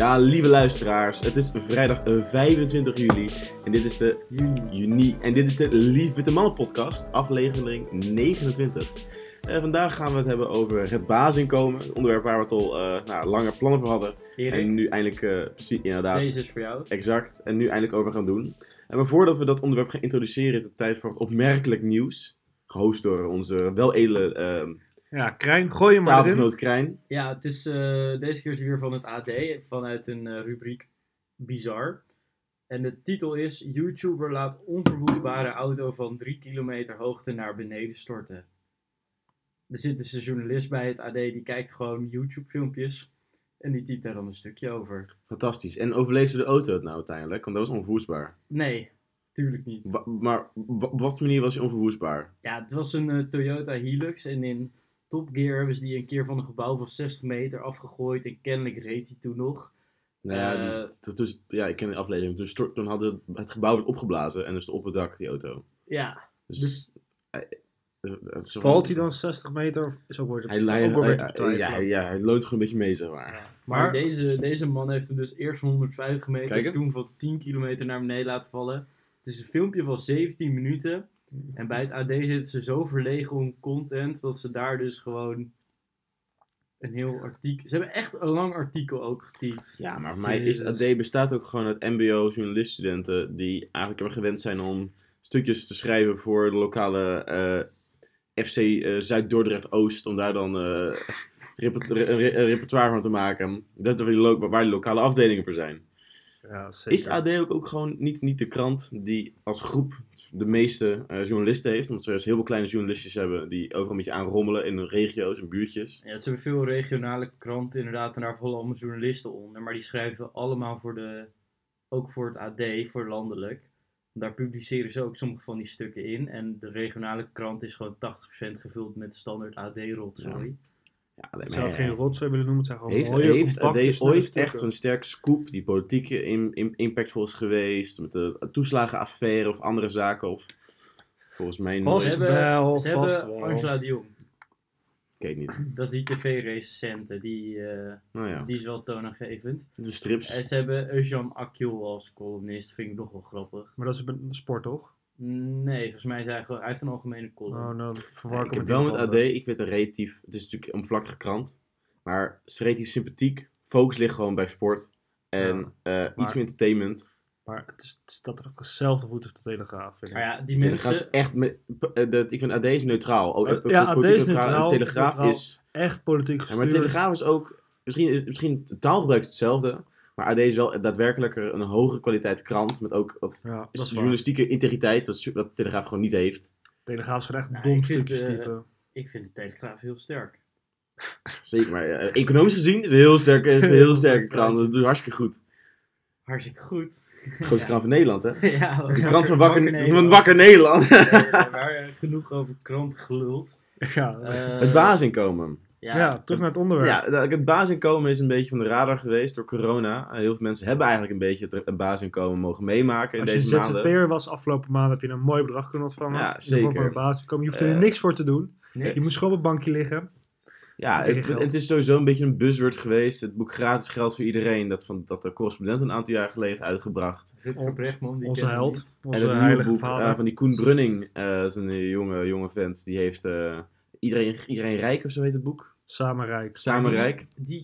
Ja, lieve luisteraars, het is vrijdag eh, 25 juli en dit is de juni en dit is de Lieve de Mannen podcast, aflevering 29. Eh, vandaag gaan we het hebben over het baasinkomen, een onderwerp waar we het al eh, nou, langer plannen voor hadden Erik, en nu eindelijk eh, precies inderdaad deze is voor jou. exact en nu eindelijk over gaan doen. En maar voordat we dat onderwerp gaan introduceren is het tijd voor wat opmerkelijk nieuws, gehost door onze weledele eh Ja, Krijn, gooi hem maar erin. tafelgenoot Krijn. Ja, het is, eh, deze keer is het weer van het AD, vanuit een eh, rubriek Bizar. En de titel is YouTuber laat onverwoestbare auto van 3 kilometer hoogte naar beneden storten. Er zit dus een journalist bij het AD, die kijkt gewoon YouTube filmpjes. En die typt daar dan een stukje over. Fantastisch. En overleefde de auto het nou uiteindelijk? Want dat was onverwoestbaar. Nee, tuurlijk niet. Wa- maar op wat manier was hij onverwoestbaar? Ja, het was een eh, Toyota Hilux en in Top Gear hebben ze die een keer van een gebouw van 60 meter afgegooid en kennelijk reed hij toen nog. Nou ja, Eh, die- dus, ja, ik ken de aflevering. Toen, stort, toen hadden het, het gebouw werd opgeblazen en dus op het dak die auto. Ja, Dus, Dus- hij- eh, eh, zo- Valt hij dan 60 meter of is ook wordt Hij, hij, hij- ja, hij- ja, hij loont gewoon een beetje mee, zeg maar. maar, Maar- deze, deze man heeft hem dus eerst van 150 meter, toen van 10 kilometer naar beneden laten vallen. Het is een filmpje van 17 minuten. En bij het AD zitten ze zo verlegen om content dat ze daar dus gewoon een heel artikel... Ze hebben echt een lang artikel ook getypt. Ja, maar voor mij is het AD bestaat ook gewoon uit mbo-journaliststudenten die eigenlijk hebben gewend zijn om stukjes te schrijven voor de lokale eh, FC eh, Zuid-Dordrecht-Oost, om daar dan re- een repertoire van te maken. Dat is waar die lokale afdelingen voor zijn. Ja, zeker. Is de AD ook, ook gewoon niet, niet de krant die als groep de meeste eh, journalisten heeft? Omdat ze heel veel kleine journalistjes hebben die overal een beetje aanrommelen in hun regio's en buurtjes. Ja, ze hebben veel regionale kranten inderdaad en daar vallen allemaal journalisten onder. Maar die schrijven allemaal voor de, ook voor het AD, voor landelijk. Daar publiceren ze ook sommige van die stukken in. En de regionale krant is gewoon 80% gevuld met standaard AD-rotzooi. Ja, Ik zou het maar, geen rotzooi willen noemen, het zijn gewoon Heeft, mooie, heeft ooit stukken. echt zo'n sterke scoop die politiek in, in, impactvol is geweest? Met de toeslagenaffaire of andere zaken? Of, volgens mij Vast nooit. Ze hebben- wel, Ze vast hebben wel. Angela de Jong. Ik weet niet. Dat is die tv-recensente. Die, eh, Nou ja, die is wel toonaangevend. de strips. En ze hebben Eugène Akjol als columnist. Vind ik nog wel grappig. Maar dat is een sport, toch? Nee, volgens mij is hij, gewoon, hij heeft een algemene column. Oh, nou, verwar Ja, ik ik heb wel met AD, anders. ik weet een relatief, het is natuurlijk een vlakkige krant, maar het is relatief sympathiek. Focus ligt gewoon bij sport en eh, iets maar- meer entertainment. Maar het, is, het staat er op dezelfde voet als de Telegraaf, vind ik. Maar ja, die Ja, mensen... ze echt met, eh, de, ik vind AD is neutraal. Oh, Ja, eh, AD is neutraal, Telegraaf neutraal. is Echt politiek Ja, gestuurd. maar de Telegraaf is ook, misschien, is, misschien taalgebruik is hetzelfde, maar AD is wel daadwerkelijk een hogere kwaliteit krant, met ook wat Ja, dat is waar. journalistieke integriteit, dat, Telegraaf gewoon niet heeft. Telegraaf zijn echt Nou, dom stukjes eh, typen. Ik vind de Telegraaf heel sterk. Zeker, maar eh, economisch gezien is het een heel sterke, is het een heel sterke krant, dat doet hartstikke goed. Hartstikke goed. De grootste krant van Nederland, hè? ja, De krant van Wakker, van Nederland. Wakker Nederland. Ja, eh, genoeg over krant geluld. Ja, Het basisinkomen. Ja, ja, terug naar het onderwerp. Ja, dat- het basisinkomen is een beetje van de radar geweest door corona. Eh, Heel veel mensen hebben eigenlijk een beetje het- het basisinkomen mogen meemaken in Als je deze maanden. ZZP'er was afgelopen maand, heb je een mooi bedrag kunnen ontvangen. Ja, zeker. een basisinkomen. Je hoeft er Eh, niks voor te doen. niks. Je moest gewoon op een bankje liggen. Ja, het, het is sowieso een beetje een buzzword geweest. Het boek Gratis Geld voor Iedereen, dat, van, dat de correspondent een aantal jaar geleden heeft uitgebracht. Rutger Brechtman, die Onze held. niet. en Onze het nieuwe heilige boek vader. eh, van die Koen Brunning, eh, dat is een jonge, jonge vent, die heeft eh, iedereen, iedereen Rijk of zo heet het boek. Samen rijk. Samen die-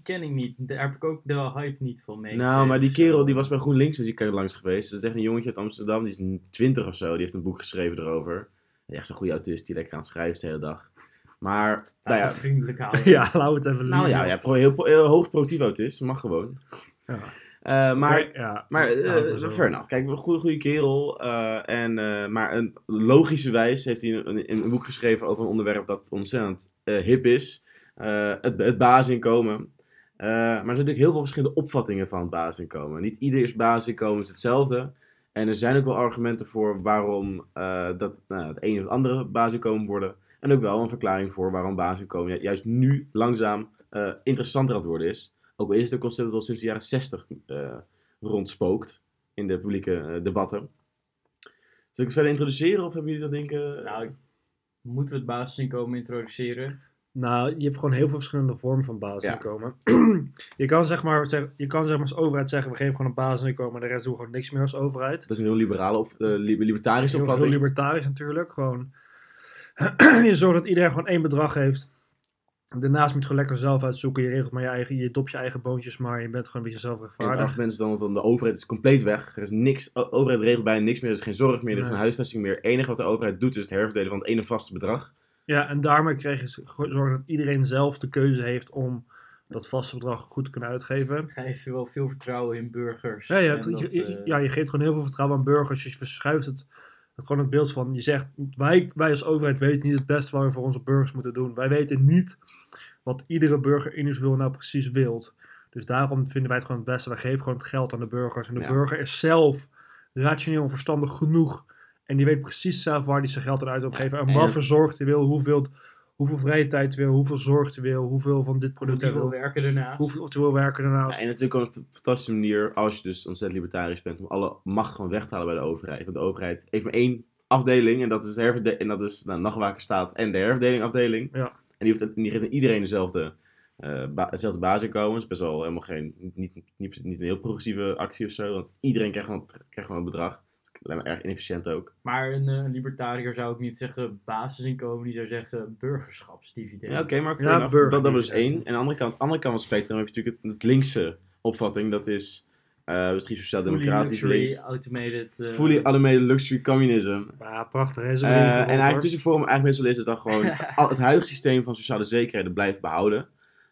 ken ik niet. Daar heb ik ook de hype niet van mee. Nou, maar die kerel die was bij GroenLinks dus die langs geweest. Dat is echt een jongetje uit Amsterdam, die is 20 of zo. Die heeft een boek geschreven erover. Echt zo'n goede autist die lekker aan het schrijven is de hele dag. Maar, Dat nou is ja, vriendelijk houden. Ja, we het even nou ja, ja heel, heel hoog productief autist, mag gewoon. Ja. Eh, maar Oké, ja. Maar is fair enough. Kijk, een goede, goede kerel. eh, en, maar een, logischerwijs heeft hij een, een, een boek geschreven over een onderwerp dat ontzettend hip is. Eh, het, het basisinkomen. Eh, maar er zijn natuurlijk heel veel verschillende opvattingen van het basisinkomen. Niet ieders basisinkomen is hetzelfde. En er zijn ook wel argumenten voor waarom eh, dat nou, het ene of het andere basisinkomen worden. En ook wel een verklaring voor waarom basisinkomen ju- juist nu langzaam interessanter aan het worden is. Ook al is het een concept dat al sinds de jaren 60 eh, rondspookt in de publieke debatten. Zal ik het verder introduceren of hebben jullie dat denken? Nou, moeten we het basisinkomen introduceren? Nou, je hebt gewoon heel veel verschillende vormen van basisinkomen. je kan zeg maar, zeg, je kan zeg maar als overheid zeggen, we geven gewoon een basisinkomen en de rest doen we gewoon niks meer als overheid. Dat is een heel liberale, op, li- libertarische Heel, heel opvatting. libertarisch natuurlijk. Gewoon, je zorgt dat iedereen gewoon één bedrag heeft. Daarnaast moet je gewoon lekker zelf uitzoeken. Je regelt maar je eigen, je dopt je eigen boontjes maar. Je bent gewoon een beetje En zelfrechtvaardig. argument is dan, dan de overheid is compleet weg. Er is niks, de overheid regelt bijna niks meer. Er is geen zorg meer, er is Nee. geen huisvesting meer. Het enige wat de overheid doet is het herverdelen van het ene vaste bedrag. Ja, en daarmee kreeg je zorgen dat iedereen zelf de keuze heeft om dat vaste bedrag goed te kunnen uitgeven. Geef je wel veel vertrouwen in burgers. Ja, ja, dat, je, eh, ja, je geeft gewoon heel veel vertrouwen aan burgers. Je verschuift het. Gewoon het beeld van, je zegt, wij, wij als overheid weten niet het beste wat we voor onze burgers moeten doen. Wij weten niet wat iedere burger individueel nou precies wilt. Dus daarom vinden wij het gewoon het beste. Wij geven gewoon het geld aan de burgers. En de Ja. burger is zelf rationeel en verstandig genoeg. En die weet precies zelf waar hij zijn geld aan uit wil geven. En en wat het- voor zorg hij wil, hoeveel, hoeveel vrije tijd hij wil, hoeveel zorg hij wil, hoeveel van dit product hij wil wil. werken daarnaast. Hoeveel of hij wil werken daarnaast. Ja, en het is natuurlijk ook een fantastische manier, als je dus ontzettend libertarisch bent, om alle macht gewoon weg te halen bij de overheid. Want de overheid heeft maar één afdeling en dat is, de en dat is nou, Nachtwakerstaat en de herverdelingafdeling. Ja. En die, heeft, die geeft aan iedereen dezelfde, eh ba hetzelfde basisinkomen. Het is best wel helemaal geen, niet, niet, niet een heel progressieve actie of zo, want iedereen krijgt gewoon, krijgt gewoon een bedrag. Lijkt me erg inefficiënt ook. Maar een eh, libertariër zou ook niet zeggen basisinkomen, die zou zeggen burgerschapsdividend. Ja, oké, maar Ja, burger- dat, dat was één. En aan de andere kant, andere kant van het spectrum heb je natuurlijk het, het linkse opvatting. Dat is eh misschien Fully sociaal-democratisch luxury, links. automated. eh, Fully automated luxury communism. Ja, prachtig. Hè? Zo even en eigenlijk tussenvorm, eigenlijk meestal is het dan gewoon al- het huidige systeem van sociale zekerheden blijft behouden.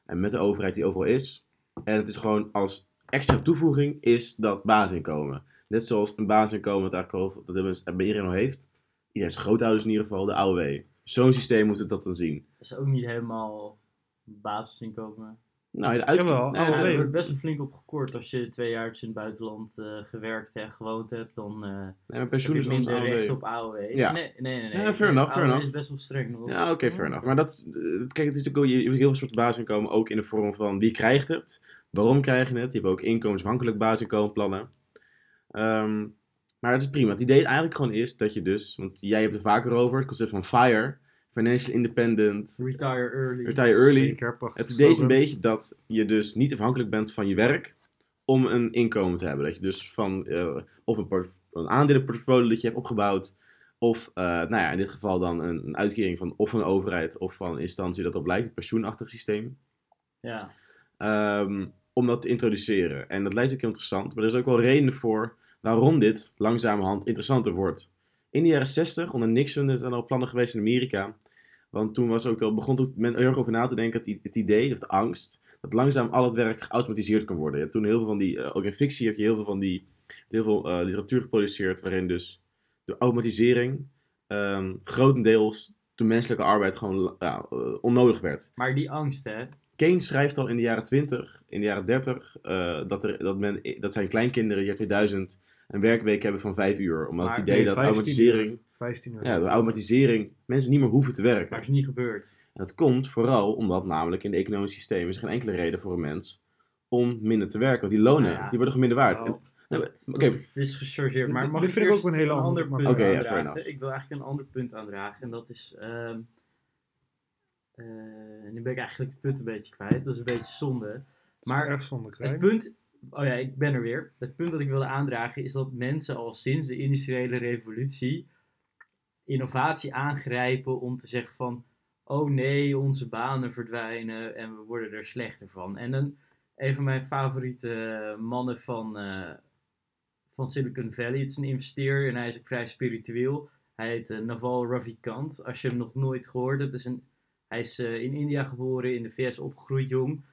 En met de overheid die overal is. En het is gewoon als extra toevoeging is dat basisinkomen. Net zoals een basisinkomen dat eigenlijk al, dat hebben we- bij iedereen al heeft. Iedereen is grootouders in ieder geval, de AOW. Zo'n systeem moet het dat dan zien. Dat is ook niet helemaal basisinkomen. Nou, de uit... Jawel, nee, er wordt best wel flink op gekort. Als je twee jaar in het buitenland eh, gewerkt en gewoond hebt, dan eh nee, maar heb pensioen je is ons minder recht op AOW. Ja. Nee, nee, nee. nee. Ja, fair enough, fair AOW enough. is best wel streng nog. Ja, oké, fair enough. Maar dat, eh, kijk, het is natuurlijk je je hebt heel veel soorten basisinkomen, ook in de vorm van wie krijgt het, waarom krijg je het. Je hebt ook inkomensafhankelijk basisinkomenplannen. Ehm, maar het is prima. Het idee eigenlijk gewoon is dat je dus, want jij hebt het vaker over, het concept van FIRE, Financial Independent, Retire early. Retire Early. Zeker. Het idee is een beetje dat je dus niet afhankelijk bent van je werk om een inkomen te hebben. Dat je dus van eh, of een, een aandelenportfolio dat je hebt opgebouwd, of eh, nou ja, in dit geval dan een, een uitkering van of van de overheid of van een instantie dat op lijkt, een pensioenachtig systeem, Ja. ehm, om dat te introduceren. En dat lijkt ook heel interessant, maar er is ook wel redenen voor waarom dit langzamerhand interessanter wordt. In de jaren 60, onder Nixon, er zijn al plannen geweest in Amerika. Want toen was ook al, begon ook men er over na te denken, het, het idee, of de angst, dat langzaam al het werk geautomatiseerd kan worden. Je hebt toen heel veel van die, eh, ook in fictie heb je heel veel van die, heel veel eh, literatuur geproduceerd, waarin dus door automatisering ehm, grotendeels de menselijke arbeid gewoon eh, onnodig werd. Maar die angst, hè. Keynes schrijft al in de jaren 20, in de jaren 30, eh, dat, er, dat, men, dat zijn kleinkinderen in het jaar 2000 een werkweek hebben van 5 uur. Omdat Maar het idee nee, dat 15 automatisering, 15 uur. ja, automatisering mensen niet meer hoeven te werken. Maar is niet gebeurd. En dat komt vooral omdat namelijk in de economische systeem is geen enkele reden voor een mens om minder te werken. Want die lonen, Nou ja. die worden gewoon minder waard. Nou, En- nou, Dat- dat- is gechargeerd. Maar Dit- mag dit ik vind ik ook eerst een hele een andere- ander punt aandragen? enough. Ik wil eigenlijk een ander punt aandragen. En dat is... ehm, eh, nu ben ik eigenlijk het punt een beetje kwijt. Dat is een beetje zonde. Maar Erg zonde Het punt, oh ja, ik ben er weer. Het punt dat ik wilde aandragen is dat mensen al sinds de industriële revolutie innovatie aangrijpen om te zeggen van, oh nee, onze banen verdwijnen en we worden er slechter van. En dan een van mijn favoriete mannen van, eh, van Silicon Valley, het is een investeerder en hij is ook vrij spiritueel. Hij heet eh, Naval Ravikant. Als je hem nog nooit gehoord hebt, is een, hij is eh, in India geboren, in de VS opgegroeid jong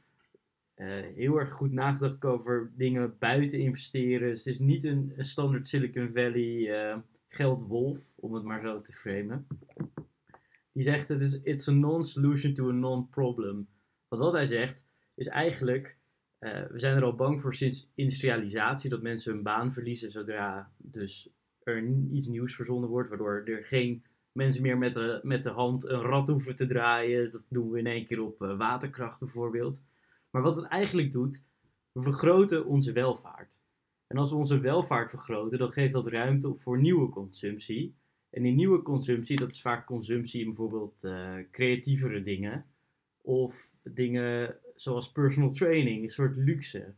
eh, heel erg goed nagedacht over dingen buiten investeren. Dus het is niet een, standaard Silicon Valley eh, geldwolf, om het maar zo te framen. Die zegt, het is it's a non-solution to a non-problem. Want wat hij zegt, is eigenlijk, eh, we zijn er al bang voor sinds industrialisatie, dat mensen hun baan verliezen zodra dus er iets nieuws verzonnen wordt, waardoor er geen mensen meer met de, met de hand een rad hoeven te draaien. Dat doen we in één keer op waterkracht bijvoorbeeld. Maar wat het eigenlijk doet, we vergroten onze welvaart. En als we onze welvaart vergroten, dan geeft dat ruimte voor nieuwe consumptie. En die nieuwe consumptie, dat is vaak consumptie in bijvoorbeeld eh, creatievere dingen. Of dingen zoals personal training, een soort luxe.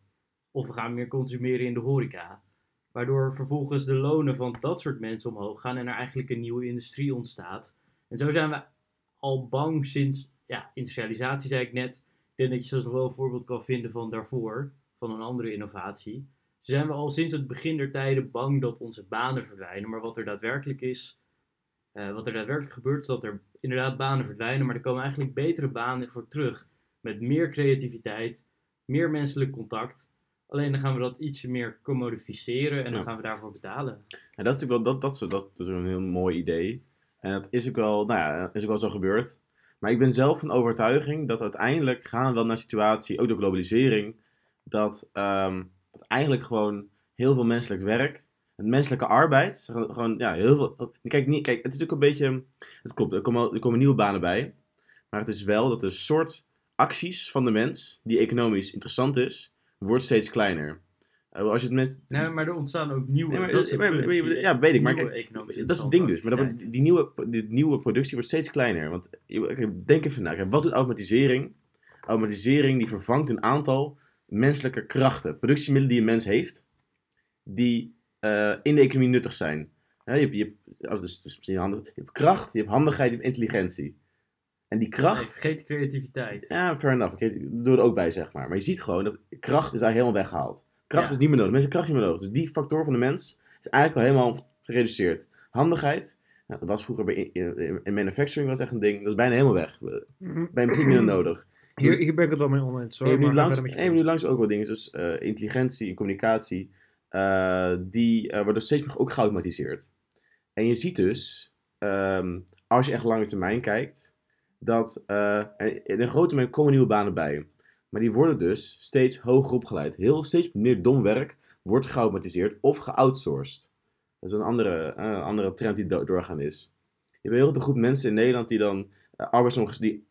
Of we gaan meer consumeren in de horeca. Waardoor vervolgens de lonen van dat soort mensen omhoog gaan en er eigenlijk een nieuwe industrie ontstaat. En zo zijn we al bang sinds, ja, industrialisatie zei ik net. Ik denk dat je zo wel een voorbeeld kan vinden van daarvoor, van een andere innovatie. Zo zijn we al sinds het begin der tijden bang dat onze banen verdwijnen. Maar wat er daadwerkelijk is, eh, wat er daadwerkelijk gebeurt, is dat er inderdaad banen verdwijnen. Maar er komen eigenlijk betere banen voor terug. Met meer creativiteit, meer menselijk contact. Alleen dan gaan we dat ietsje meer commodificeren en dan Ja. gaan we daarvoor betalen. En dat is natuurlijk wel, dat, dat, is, dat is een heel mooi idee. En dat is ook wel, nou ja, is ook wel zo gebeurd. Maar ik ben zelf van overtuiging dat uiteindelijk gaan we wel naar situatie, ook door globalisering, dat, ehm, dat eigenlijk gewoon heel veel menselijk werk, het menselijke arbeid, gewoon, ja, heel veel. Kijk, niet, kijk, het is natuurlijk een beetje, het klopt, er komen, er komen nieuwe banen bij. Maar het is wel dat de soort acties van de mens, die economisch interessant is, wordt steeds kleiner. Eh, Als je het met, Nee, maar er ontstaan ook nieuwe. Nee, maar- dat is het maar- punt, maar- die ja, weet ik, maar kijk, dat is het ding dus. Maar dat, die, nieuwe, die nieuwe productie wordt steeds kleiner. Want denk even na. Wat doet automatisering? Automatisering die vervangt een aantal menselijke krachten. Productiemiddelen die een mens heeft. Die eh, in de economie nuttig zijn. Je, hebt, je, hebt, oh, dus, dus misschien handig, je hebt kracht, je hebt handigheid, je hebt intelligentie. En die Nee, kracht... geeft creativiteit. Ja, fair enough. Oké, ik doe er ook bij, zeg maar. Maar je ziet gewoon dat kracht is daar helemaal weggehaald. Kracht Ja. is niet meer nodig. Mensen kracht is niet meer nodig. Dus die factor van de mens is eigenlijk al helemaal gereduceerd. Handigheid, nou, dat was vroeger bij in, in- in manufacturing was echt een ding. Dat is bijna helemaal weg. Bij een niet meer nodig. Hier, hier ben ik het wel mee oneens En je langs, en nu langs ook wel dingen, dus intelligentie en communicatie, eh, die eh, worden steeds meer ook geautomatiseerd. En je ziet dus, ehm, als je echt lange termijn kijkt, dat in een grote termijn komen nieuwe banen bij. Maar die worden dus steeds hoger opgeleid. Heel steeds meer dom werk wordt geautomatiseerd of geoutsourced. Dat is een andere, eh, andere trend die do- doorgaan is. Je hebt een hele groep mensen in Nederland die dan arbeidsonges die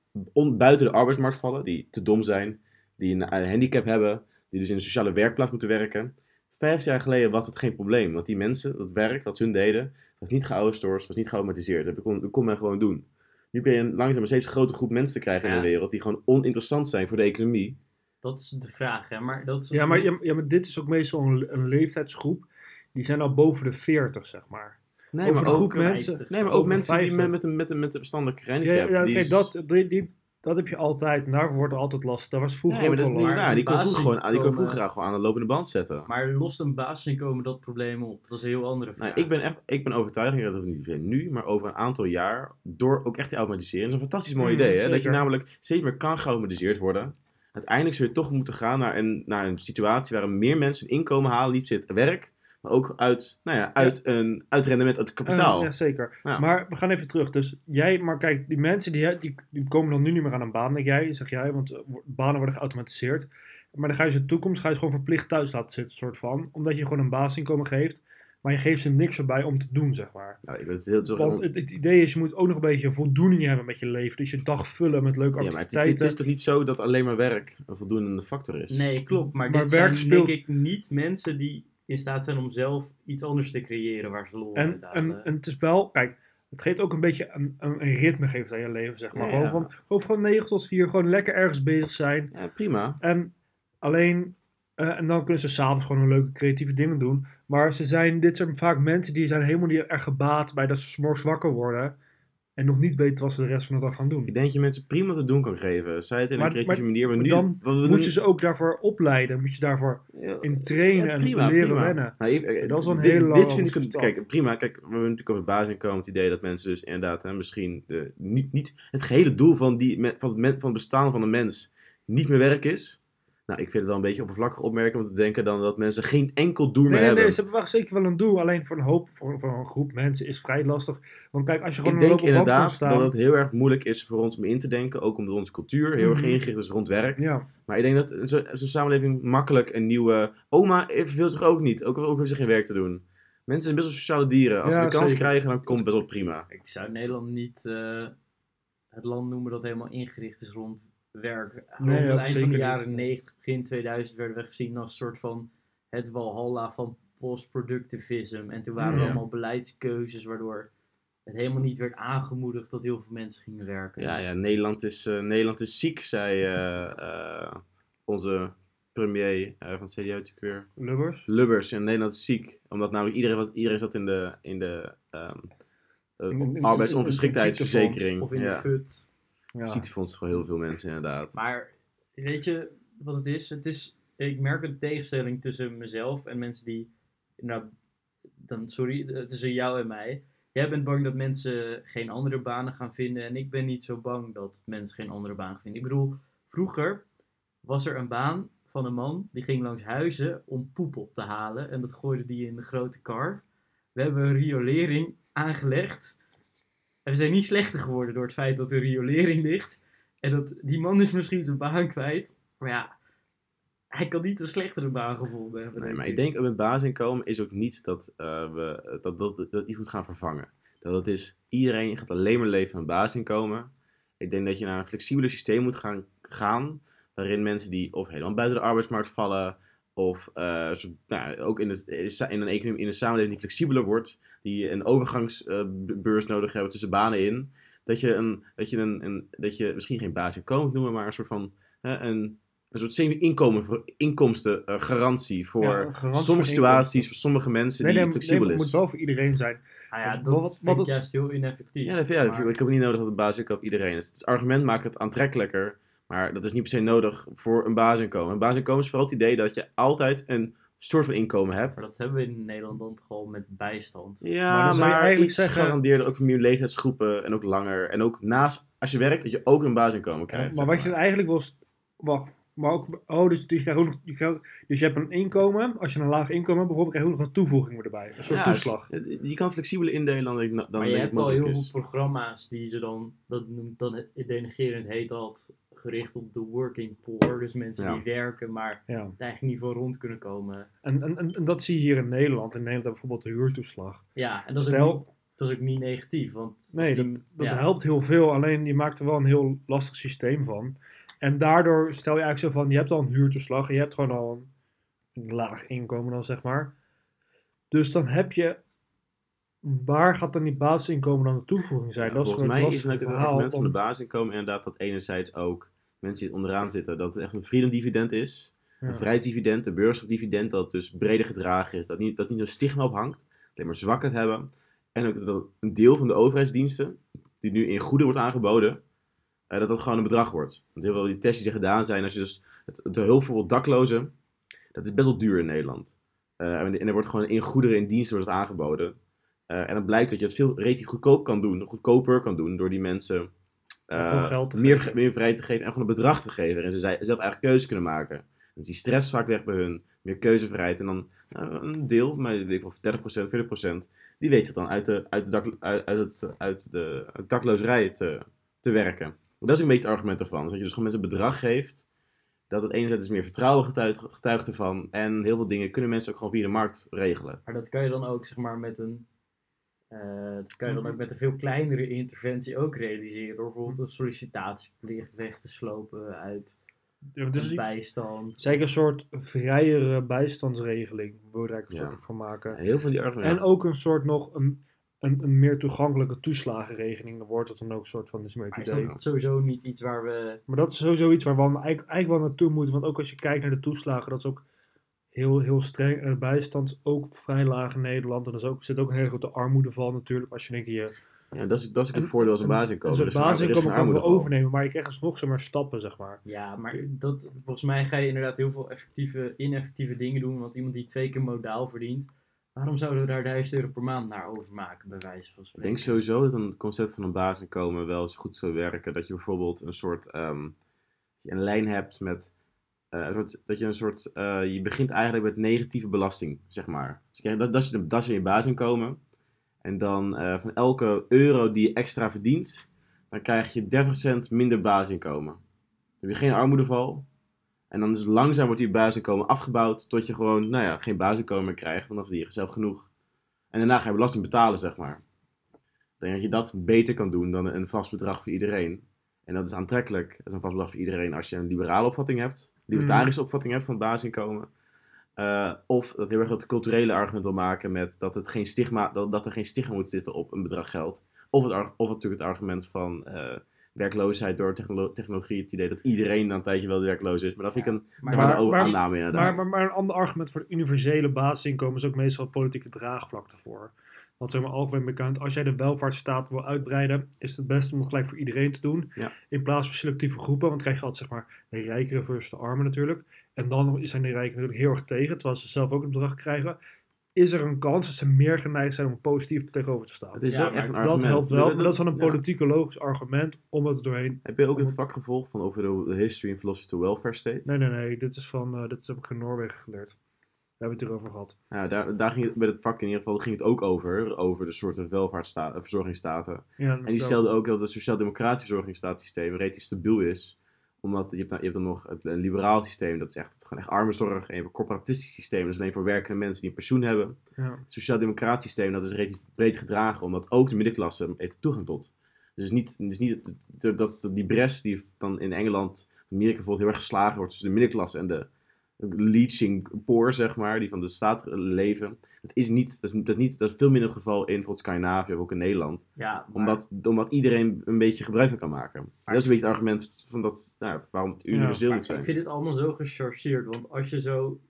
buiten de arbeidsmarkt vallen, die te dom zijn, die een handicap hebben, die dus in een sociale werkplaats moeten werken. Vijf jaar geleden was het geen probleem, want die mensen, dat werk dat hun deden, was niet geoutsourced, was niet geautomatiseerd. Dat kon, dat kon men gewoon doen. Nu ben je een langzaam een steeds grotere groep mensen te krijgen in de wereld die gewoon oninteressant zijn voor de economie. Dat is de vraag, hè. Maar dat is Ja maar, ja, ja, maar dit is ook meestal een, een leeftijdsgroep. Die zijn al boven de 40, zeg maar. Nee, Over maar ook, groep mensen. 50, nee, maar ook mensen die 50. met, met, een, met, een, met een verstandelijke Ja, ja, die kijk, is- dat, die, die, dat heb je altijd. Daarvoor wordt er altijd last. Dat was vroeger Nee, ook dat is al niet. Die kon vroeger gewoon, die kon vroeger gewoon aan de lopende band zetten. Maar lost een basisinkomen dat probleem op? Dat is een heel andere vraag. Nou, ik ben echt, ik ben overtuigd, dat het niet nu, maar over een aantal jaar, door ook echt te automatiseren. Dat is een fantastisch mooi Mm, idee, hè? Dat je namelijk steeds meer kan geautomatiseerd worden. Uiteindelijk zul je toch moeten gaan naar een, naar een situatie waarin meer mensen hun inkomen halen, niet zit werk, maar ook uit, nou ja, uit, een, uit rendement, uit kapitaal. Ja, zeker. Ja. Maar we gaan even terug. Dus jij, maar kijk, die mensen die, die, die komen dan nu niet meer aan een baan, denk jij, zeg jij, want eh, banen worden geautomatiseerd. Maar dan ga je ze in de toekomst ga je ze gewoon verplicht thuis laten zitten, soort van. Omdat je gewoon een basisinkomen geeft, maar je geeft ze niks erbij om te doen, zeg maar. Nou, ik ben het heel, zo, Want het, het idee is, je moet ook nog een beetje voldoening hebben met je leven. Dus je dag vullen met leuke ja, maar het, het, activiteiten. is toch niet zo dat alleen maar werk een voldoende factor is? Nee, klopt. Maar, Maar dit werk zijn speelt- denk ik niet mensen die in staat zijn om zelf iets anders te creëren waar ze lol En, halen. en, en het is wel, kijk, het geeft ook een beetje een, een, een ritme geeft aan je leven, zeg maar. Ja, Gewoon, ja. van, gewoon van 9 tot 4, gewoon lekker ergens bezig zijn. Ja, prima. En alleen, eh, en dan kunnen ze s'avonds gewoon een leuke creatieve dingen doen. Maar ze zijn, dit zijn vaak mensen die zijn helemaal niet erg gebaat bij dat ze 's morgens wakker worden. En nog niet weten wat ze de rest van de dag gaan doen. Ik denk dat je mensen prima te doen kan geven. Zij het in Maar- een creatieve manier. Maar maar nu, dan Moet doen- je ze ook daarvoor opleiden? Moet je daarvoor Ja, in trainen Ja, en leren prima. wennen? Nou, ik- eh, Dat is een dit, hele Dit lange vind ik kijk, prima. Kijk, we hebben natuurlijk over basisinkomen het idee dat mensen dus inderdaad hè, misschien de, niet, niet het gehele doel van, die, van, het, van het bestaan van een mens niet meer werk is. Nou, ik vind het wel een beetje oppervlakkig opmerken om te denken dan dat mensen geen enkel doel Nee, meer nee, hebben. nee, ze hebben wel zeker wel een doel. Alleen voor een hoop, voor, voor een groep mensen is vrij lastig. Want kijk, als je gewoon ik een denk band inderdaad staan. dat het heel erg moeilijk is voor ons om in te denken, ook omdat onze cultuur heel erg Mhm. ingericht is rond werk. Ja, Maar ik denk dat zo- zo'n samenleving makkelijk een nieuwe... Oma verveelt zich ook niet, ook al hoeven ze geen werk te doen. Mensen zijn best wel sociale dieren. Als Ja, ze de kans zeker. krijgen, dan komt het best wel prima. Ik zou Nederland niet eh, het land noemen dat helemaal ingericht is rond werk. Nee, rond het eind van de niet. jaren 90, begin 2000 werden we gezien als een soort van het walhalla van post-productivism. En toen waren er Ja. allemaal beleidskeuzes waardoor het helemaal niet werd aangemoedigd dat heel veel mensen gingen werken. Ja, ja Nederland, is, eh, Nederland is ziek, zei eh, eh, onze premier eh, van het CDA natuurlijk weer. Lubbers. Lubbers in Nederland is ziek. Omdat namelijk iedereen, was, iedereen zat in de, in de ehm, eh, In- in- in- arbeidsongeschiktheidsverzekering. Of in de ja. FUT. Ja. Ziektefonds voor heel veel mensen inderdaad. Maar weet je wat het is? Het is ik merk een tegenstelling tussen mezelf en mensen die. Nou, dan, sorry, tussen jou en mij. Jij bent bang dat mensen geen andere banen gaan vinden. En ik ben niet zo bang dat mensen geen andere baan gaan vinden. Ik bedoel, vroeger was er een baan van een man die ging langs huizen om poep op te halen. En dat gooide die in de grote kar. We hebben een riolering aangelegd. En we zijn niet slechter geworden door het feit dat er riolering ligt. En dat, die man is misschien zijn baan kwijt. Maar ja, hij kan niet een slechtere baan gevonden hebben. Nee, maar ik denk met basisinkomen is ook niet dat uh, we dat, dat, dat iets moet gaan vervangen. Dat het is, iedereen gaat alleen maar leven van een basisinkomen. Ik denk dat je naar een flexibeler systeem moet gaan, gaan waarin mensen die of helemaal buiten de arbeidsmarkt vallen, of uh, zo, nou, ook in, de, in een economie, in een samenleving die flexibeler wordt, die een overgangsbeurs uh, nodig hebben tussen banen in, dat je, een, dat je, een, een, dat je misschien geen basisinkomen moet noemen, maar een soort van uh, een, een soort semi-inkomen, inkomstengarantie voor Ja, garantie sommige voor situaties, voor sommige mensen Nee, die nee, flexibel nee, het is. moet wel voor iedereen zijn. Nou ja, dat Wat- wat vind het- juist heel ineffectief. Ja, dat, ja Maar- ik heb niet nodig dat het basisinkomen iedereen is. Het argument maakt het aantrekkelijker, maar dat is niet per se nodig voor een basisinkomen. Een basisinkomen is vooral het idee dat je altijd een soort van inkomen hebt. Maar dat hebben we in Nederland dan toch al met bijstand. Ja, Maar maar, dan zou je eigenlijk zeggen- gegarandeerd ook voor meer leeftijdsgroepen en ook langer. En ook naast, als je werkt, dat je ook een basisinkomen krijgt. maar zeg wat je eigenlijk wil... Wacht. Maar ook, oh, dus, dus, je krijgt ook nog, je krijgt- dus je hebt een inkomen. Als je een laag inkomen hebt, bijvoorbeeld, krijg je ook nog een toevoeging erbij. Een soort Ja, toeslag. Je kan het flexibeler indelen dan, ik- dan maar je hebt al heel veel programma's die ze dan, dat noemt dan het denigerend heet dat, gericht op de working poor. Dus mensen Ja. die werken, maar Ja. het eigenlijk niet voor rond kunnen komen. En, en, en, en dat zie je hier in Nederland. In Nederland bijvoorbeeld de huurtoeslag. Ja, en dat is, ook, Stel, niet, dat is ook niet negatief. Want nee, die- dat, dat ja. helpt heel veel. Alleen je maakt er wel een heel lastig systeem van. En daardoor stel je eigenlijk zo van, je hebt al een huurtoeslag. En je hebt gewoon al een, een laag inkomen dan, zeg maar. Dus dan heb je... Waar gaat dan die basisinkomen dan de toevoeging zijn? Ja, dat is volgens gewoon mij is het verhaal. argument van de basisinkomen inderdaad dat enerzijds ook mensen die onderaan zitten, dat het echt een freedom dividend is. ja. Een vrijheidsdividend, een burgerdividend, dat dus breder gedragen is. Dat niet, dat niet zo'n stigma op hangt, alleen maar zwakheid hebben. En ook dat een deel van de overheidsdiensten, die nu in goede wordt aangeboden, eh, dat dat gewoon een bedrag wordt. Want heel veel die tests die gedaan zijn, als je dus het, de hulp bijvoorbeeld daklozen, dat is best wel duur in Nederland. Eh, en, en er wordt gewoon in goederen en diensten wordt het aangeboden. Eh, en dan blijkt dat je het veel relatief goedkoop kan doen, goedkoper kan doen, door die mensen eh, meer, meer vrijheid te geven en gewoon een bedrag te geven. En ze zelf eigen keuze kunnen maken. Dus die stress vaak weg bij hun, meer keuzevrijheid. En dan een deel, maar ik denk wel 30%, 40%, die weet zich dan uit de, uit de, dak, uit, uit het, uit de dakloosrij te, te werken. Maar dat is een beetje het argument ervan. Dat je dus gewoon mensen een bedrag geeft, dat het enerzijds is meer vertrouwen getuigt, getuigt ervan. En heel veel dingen kunnen mensen ook gewoon via de markt regelen. Maar dat kan je dan ook zeg maar met een. eh, dat kan je dan ook met een veel kleinere interventie ook realiseren. Door bijvoorbeeld een sollicitatieplicht weg te slopen uit Ja, dus een bijstand. Zeker een soort vrijere bijstandsregeling wil je er Ja. soort van maken. En heel veel van die argumenten. En ook een soort nog een, een, een meer toegankelijke toeslagenregeling. Dan wordt het dan ook een soort van, is meer Maar het is dat sowieso niet iets waar we. Maar dat is sowieso iets waar we eigenlijk, eigenlijk wel naartoe moeten. Want ook als je kijkt naar de toeslagen, dat is ook heel, heel streng. En de bijstand is ook vrij laag in Nederland. En er is ook, zit ook een hele grote armoedeval natuurlijk. Als je denkt, je, Ja, dat is, dat is ook het En- voordeel als een basisinkomen. Er is basisinkomen kan het wel overnemen. Maar je krijgt alsnog zomaar stappen, zeg maar. Ja, maar dat, volgens mij ga je inderdaad heel veel effectieve, ineffectieve dingen doen. Want iemand die twee keer modaal verdient. Waarom zouden we daar 1000 euro per maand naar overmaken, bij wijze van Ik spreken? denk sowieso dat een concept van een basisinkomen wel eens goed zou werken. Dat je bijvoorbeeld een soort ehm, een lijn hebt met eh, een soort, dat je een soort eh, je begint eigenlijk met negatieve belasting, zeg maar. Dus je krijgt, dat, dat, is de, dat is je basisinkomen. En dan eh, van elke euro die je extra verdient, dan krijg je 30 cent minder basisinkomen. Dan heb je geen armoedeval. En dan is langzaam wordt die basisinkomen afgebouwd tot je gewoon, nou ja, geen basisinkomen meer krijgt, dan verdien je zelf genoeg. En daarna ga je belasting betalen, zeg maar. Ik denk dat je dat beter kan doen dan een vast bedrag voor iedereen. En dat is aantrekkelijk, dat is een vast bedrag voor iedereen als je een liberale opvatting hebt, libertarische opvatting hebt van het basisinkomen. Eh, of dat heel erg het culturele argument wil maken met dat, het geen stigma, dat, dat er geen stigma moet zitten op een bedrag geld. Of, het, of natuurlijk het argument van eh, werkloosheid door technolo- technologie. Het idee dat iedereen na een tijdje wel werkloos is. Maar dat vind ik een Maar- maar, aanname inderdaad. Maar, maar, maar een ander argument voor het universele basisinkomen is ook meestal het politieke draagvlak ervoor. Want zeg maar algemeen bekend, als jij de welvaartsstaat wil uitbreiden, is het beste om het gelijk voor iedereen te doen. Ja. In plaats van selectieve groepen, want dan krijg je altijd zeg maar de rijkere versus de armen natuurlijk. En dan zijn de rijken natuurlijk heel erg tegen, terwijl ze zelf ook een bedrag krijgen. Is er een kans dat ze meer geneigd zijn om positief tegenover te staan? het is Ja, wel maar echt een Dat helpt wel, maar dat is wel een ja. politicologisch argument om het er doorheen. Heb je ook het vak gevolgd van over de, history and philosophy to welfare state? Nee, nee, nee, dit is van, eh, dit heb ik in Noorwegen geleerd. Daar hebben we het erover gehad. Ja, daar, daar ging het, bij het vak in ieder geval ging het ook over, over de soorten welvaartsstaten, verzorgingsstaten. Ja, En die stelde ook dat het sociaal-democratisch verzorgingsstaatssysteem relatief stabiel is. Omdat je hebt dan, je hebt dan nog het, een liberaal systeem, dat is echt, het gewoon echt armenzorg. En je hebt een corporatistisch systeem, dat is alleen voor werkende mensen die een pensioen hebben. Ja. Het sociaal-democratisch systeem, dat is relatief breed gedragen, omdat ook de middenklasse heeft toegang tot. Dus het is niet, het is niet dat, dat die bres die dan in Engeland, Amerika bijvoorbeeld heel erg geslagen wordt tussen de middenklasse en de leaching poor, zeg maar, die van de staat leven. Dat is niet, dat is, dat is niet, dat is veel minder het geval in bijvoorbeeld Scandinavië of ook in Nederland Ja, maar- omdat, omdat iedereen een beetje gebruik van kan maken. dat is een beetje het argument van dat, nou, waarom het universeel Maar moet zijn. Ik vind dit allemaal zo gechargeerd, want als je zo,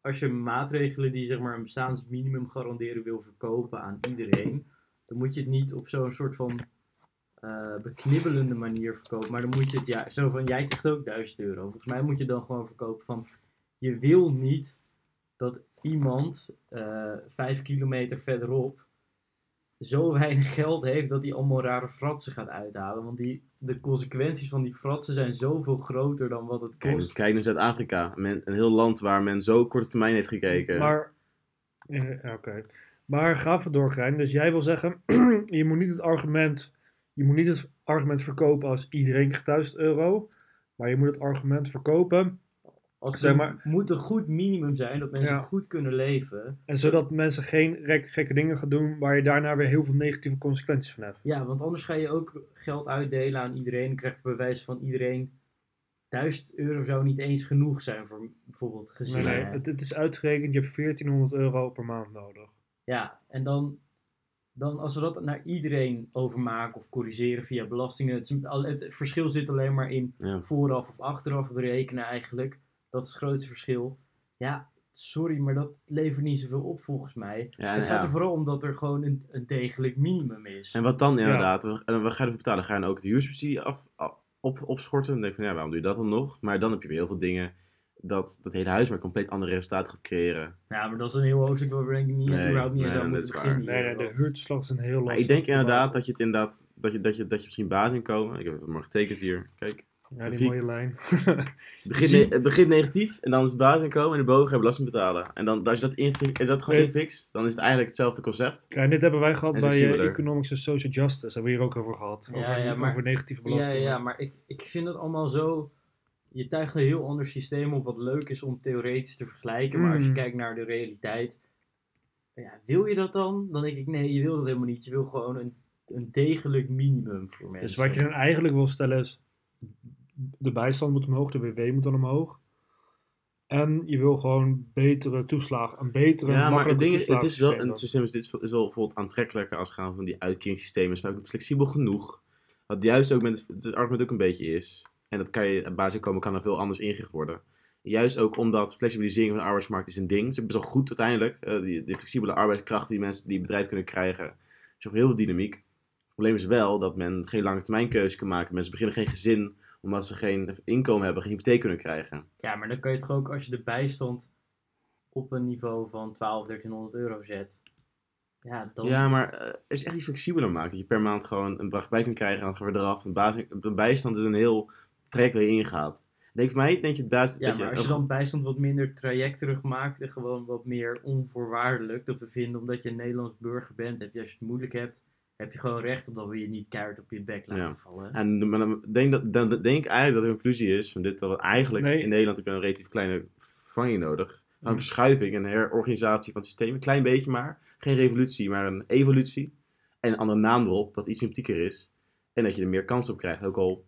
als je maatregelen die zeg maar een bestaansminimum garanderen wil verkopen aan iedereen, dan moet je het niet op zo'n soort van eh, beknibbelende manier verkopen, maar dan moet je het ja, zo van jij krijgt ook 1000 euro. Volgens mij moet je dan gewoon verkopen van je wil niet dat iemand eh vijf kilometer verderop zo weinig geld heeft dat hij allemaal rare fratsen gaat uithalen. Want die, de consequenties van die fratsen zijn zoveel groter dan wat het Kijk, kost. kijk naar Zuid-Afrika. Een heel land waar men zo korte termijn heeft gekeken. Maar, eh, oké. Maar ga even door, Krijn. Dus jij wil zeggen, je moet niet het argument, je moet niet het argument verkopen als iedereen krijgt 1000 euro. Maar je moet het argument verkopen. Als Zeg maar- moet een goed minimum zijn dat mensen Ja. goed kunnen leven. En zodat mensen geen rek- gekke dingen gaan doen waar je daarna weer heel veel negatieve consequenties van hebt. Ja, want anders ga je ook geld uitdelen aan iedereen. Dan krijg je bij wijze van iedereen 1000 euro zou niet eens genoeg zijn voor bijvoorbeeld Nee, gezinnen. nee, het, het is uitgerekend, je hebt 1400 euro per maand nodig. Ja, en dan, dan als we dat naar iedereen overmaken of corrigeren via belastingen. Het, verschil zit alleen maar in ja. vooraf of achteraf berekenen eigenlijk. Dat is het grootste verschil. Ja, sorry, maar dat levert niet zoveel op volgens mij. Ja, het gaat er vooral om dat er gewoon een, een degelijk minimum is. en wat dan inderdaad? We- En wat ga je ervoor betalen? Ga je dan ook de huursubsidie af, af- op, opschorten? Dan denk ik van ja, waarom doe je dat dan nog? Maar dan heb je weer heel veel dingen dat dat hele huis maar compleet andere resultaten gaat creëren. Ja, maar dat is een heel hoofdstuk waar we denk ik niet, Nee, überhaupt niet eens nee, aan dat moeten beginnen. Nee, nee, de huurtoeslag is een heel lastig. Maar ik denk inderdaad dat je het inderdaad, dat je, dat je, dat je misschien basisinkomen, ik heb het maar getekend hier, kijk. Ja, die mooie lijn. Het begint, ne- het begint negatief en dan is het basisinkomen en de boven ga je belasting betalen. En dan, als je dat, infi- je dat gewoon Nee. infixt, dan is het eigenlijk hetzelfde concept. Ja, dit hebben wij gehad En bij eh. Economics and Social Justice. Hebben we hier ook over gehad. Ja, over, ja, maar- over negatieve Ja, belastingen. ja, maar ik, ik vind het allemaal zo... Je tuigt een heel ander systeem op wat leuk is om theoretisch te vergelijken. Maar als je Mm. kijkt naar de realiteit... Ja, wil je dat dan? Dan denk ik, nee, je wil dat helemaal niet. Je wil gewoon een, een degelijk minimum voor mensen. Dus wat je dan eigenlijk wil stellen is, de bijstand moet omhoog, de WW moet dan omhoog. En je wil gewoon betere toeslagen, een betere, Ja, maar het ding is, het is wel, een systeem is, dit is wel- is bijvoorbeeld aantrekkelijker als het gaan van die uitkeringssystemen. is maar ook flexibel genoeg. Wat juist ook met het, het argument ook een beetje is. En dat kan je, basisinkomen kan er veel anders ingericht worden. Juist ook omdat flexibilisering van de arbeidsmarkt is een ding. Het is ook best wel goed uiteindelijk. Eh, die, die flexibele arbeidskrachten die mensen die bedrijven kunnen krijgen. is nog heel veel dynamiek. Probleem is wel dat men geen lange termijn keuze kan maken. Mensen beginnen geen gezin omdat ze geen inkomen hebben, geen hypotheek kunnen krijgen. Ja, maar dan kan je toch ook als je de bijstand op een niveau van 12, 1300 euro zet. Ja, dan... Ja, maar eh, er is echt iets flexibeler maakt. Dat je per maand gewoon een bedrag bij kunt krijgen en dan gaan we eraf. Een, basis, een bijstand is een heel traject waar je ingaat. Denk voor mij, denk je het basis... Ja, maar als je dan bijstand wat minder traject maakt en gewoon wat meer onvoorwaardelijk, dat we vinden omdat je een Nederlands burger bent, heb je als je het moeilijk hebt, heb je gewoon recht op dat we je niet keihard op je bek laten Ja. vallen. En maar dan denk, dat, dan denk ik eigenlijk dat de conclusie is van dit, dat we eigenlijk Nee. in Nederland heb je een relatief kleine vervanging nodig. Een Mm. verschuiving, een herorganisatie van het systeem. Een klein beetje maar. Geen revolutie, maar een evolutie. En een andere naam erop, dat iets sympathieker is. En dat je er meer kans op krijgt. Ook al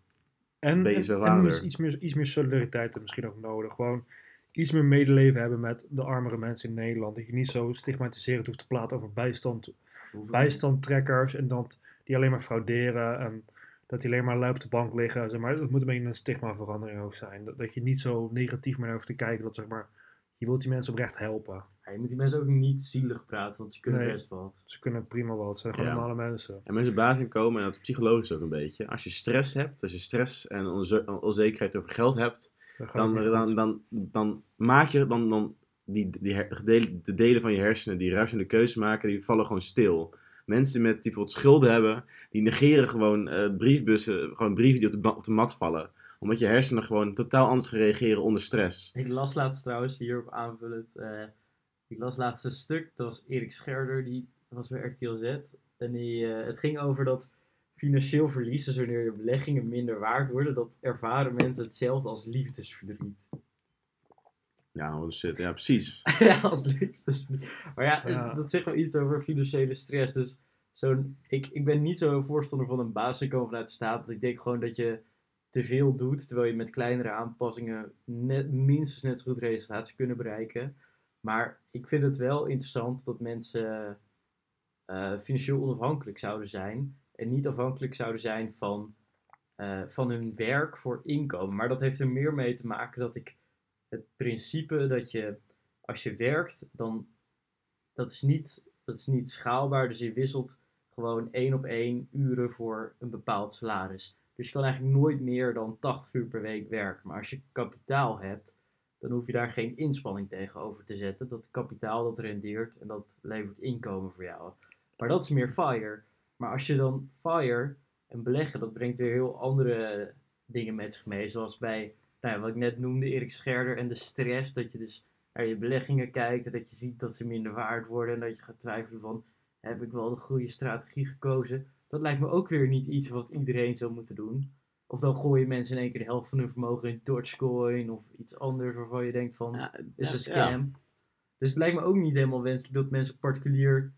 En, Ben je en, zo en vader? is iets, meer, iets meer solidariteit er misschien ook nodig. Gewoon iets meer medeleven hebben met de armere mensen in Nederland. Dat je niet zo stigmatiserend hoeft te praten over bijstand, bijstandtrekkers en dat die alleen maar frauderen en dat die alleen maar lui op de bank liggen. Zeg maar, dat moet een beetje een stigmaverandering ook zijn. Dat, dat je niet zo negatief meer naar hoeft te kijken. Dat zeg maar, je wilt die mensen oprecht helpen. Ja, je moet die mensen ook niet zielig praten, want ze kunnen Nee. best wat. Ze kunnen prima wat. Het zijn gewoon Ja. normale mensen. En mensen basis komen, en dat is psychologisch ook een beetje. Als je stress hebt, als je stress en onze- onzekerheid over geld hebt, dan, dan, dan, dan maak je dan, dan die, die delen, de delen van je hersenen die rationele keuze maken, die vallen gewoon stil. Mensen met die bijvoorbeeld schulden hebben, die negeren gewoon eh, briefbussen, gewoon brieven die op de, de mat vallen. Omdat je hersenen gewoon totaal anders reageren onder stress. Ik las laatst trouwens, hierop aanvullend, eh ik las laatst een stuk, dat was Erik Scherder, die was bij RTL Z. En die, eh, het ging over dat financieel verlies, dus wanneer je beleggingen minder waard worden, dat ervaren mensen hetzelfde als liefdesverdriet. Ja, holy shit. Ja, precies. ja, als liefdesverdriet. Maar ja, dat zegt wel iets over financiële stress. Dus zo'n, ik, ik ben niet zo voorstander van een basisinkomen vanuit de staat. Want ik denk gewoon dat je te veel doet, terwijl je met kleinere aanpassingen net, minstens net zo goed resultaten kunnen bereiken. Maar ik vind het wel interessant dat mensen eh, financieel onafhankelijk zouden zijn. En niet afhankelijk zouden zijn van, eh, van hun werk voor inkomen. Maar dat heeft er meer mee te maken dat ik het principe dat je als je werkt, dan dat is niet, dat is niet schaalbaar. Dus je wisselt gewoon één op één uren voor een bepaald salaris. Dus je kan eigenlijk nooit meer dan 80 uur per week werken. Maar als je kapitaal hebt, dan hoef je daar geen inspanning tegenover te zetten. Dat kapitaal dat rendeert en dat levert inkomen voor jou. Maar dat is meer FIRE. Maar als je dan FIRE en beleggen, dat brengt weer heel andere dingen met zich mee. Zoals bij, nou ja, wat ik net noemde, Erik Scherder en de stress. Dat je dus naar je beleggingen kijkt en dat je ziet dat ze minder waard worden. En dat je gaat twijfelen van, heb ik wel de goede strategie gekozen? Dat lijkt me ook weer niet iets wat iedereen zou moeten doen. Of dan gooien mensen in één keer de helft van hun vermogen in Dogecoin of iets anders waarvan je denkt van, Ja, is een ja. scam. Dus het lijkt me ook niet helemaal wenselijk dat mensen particulier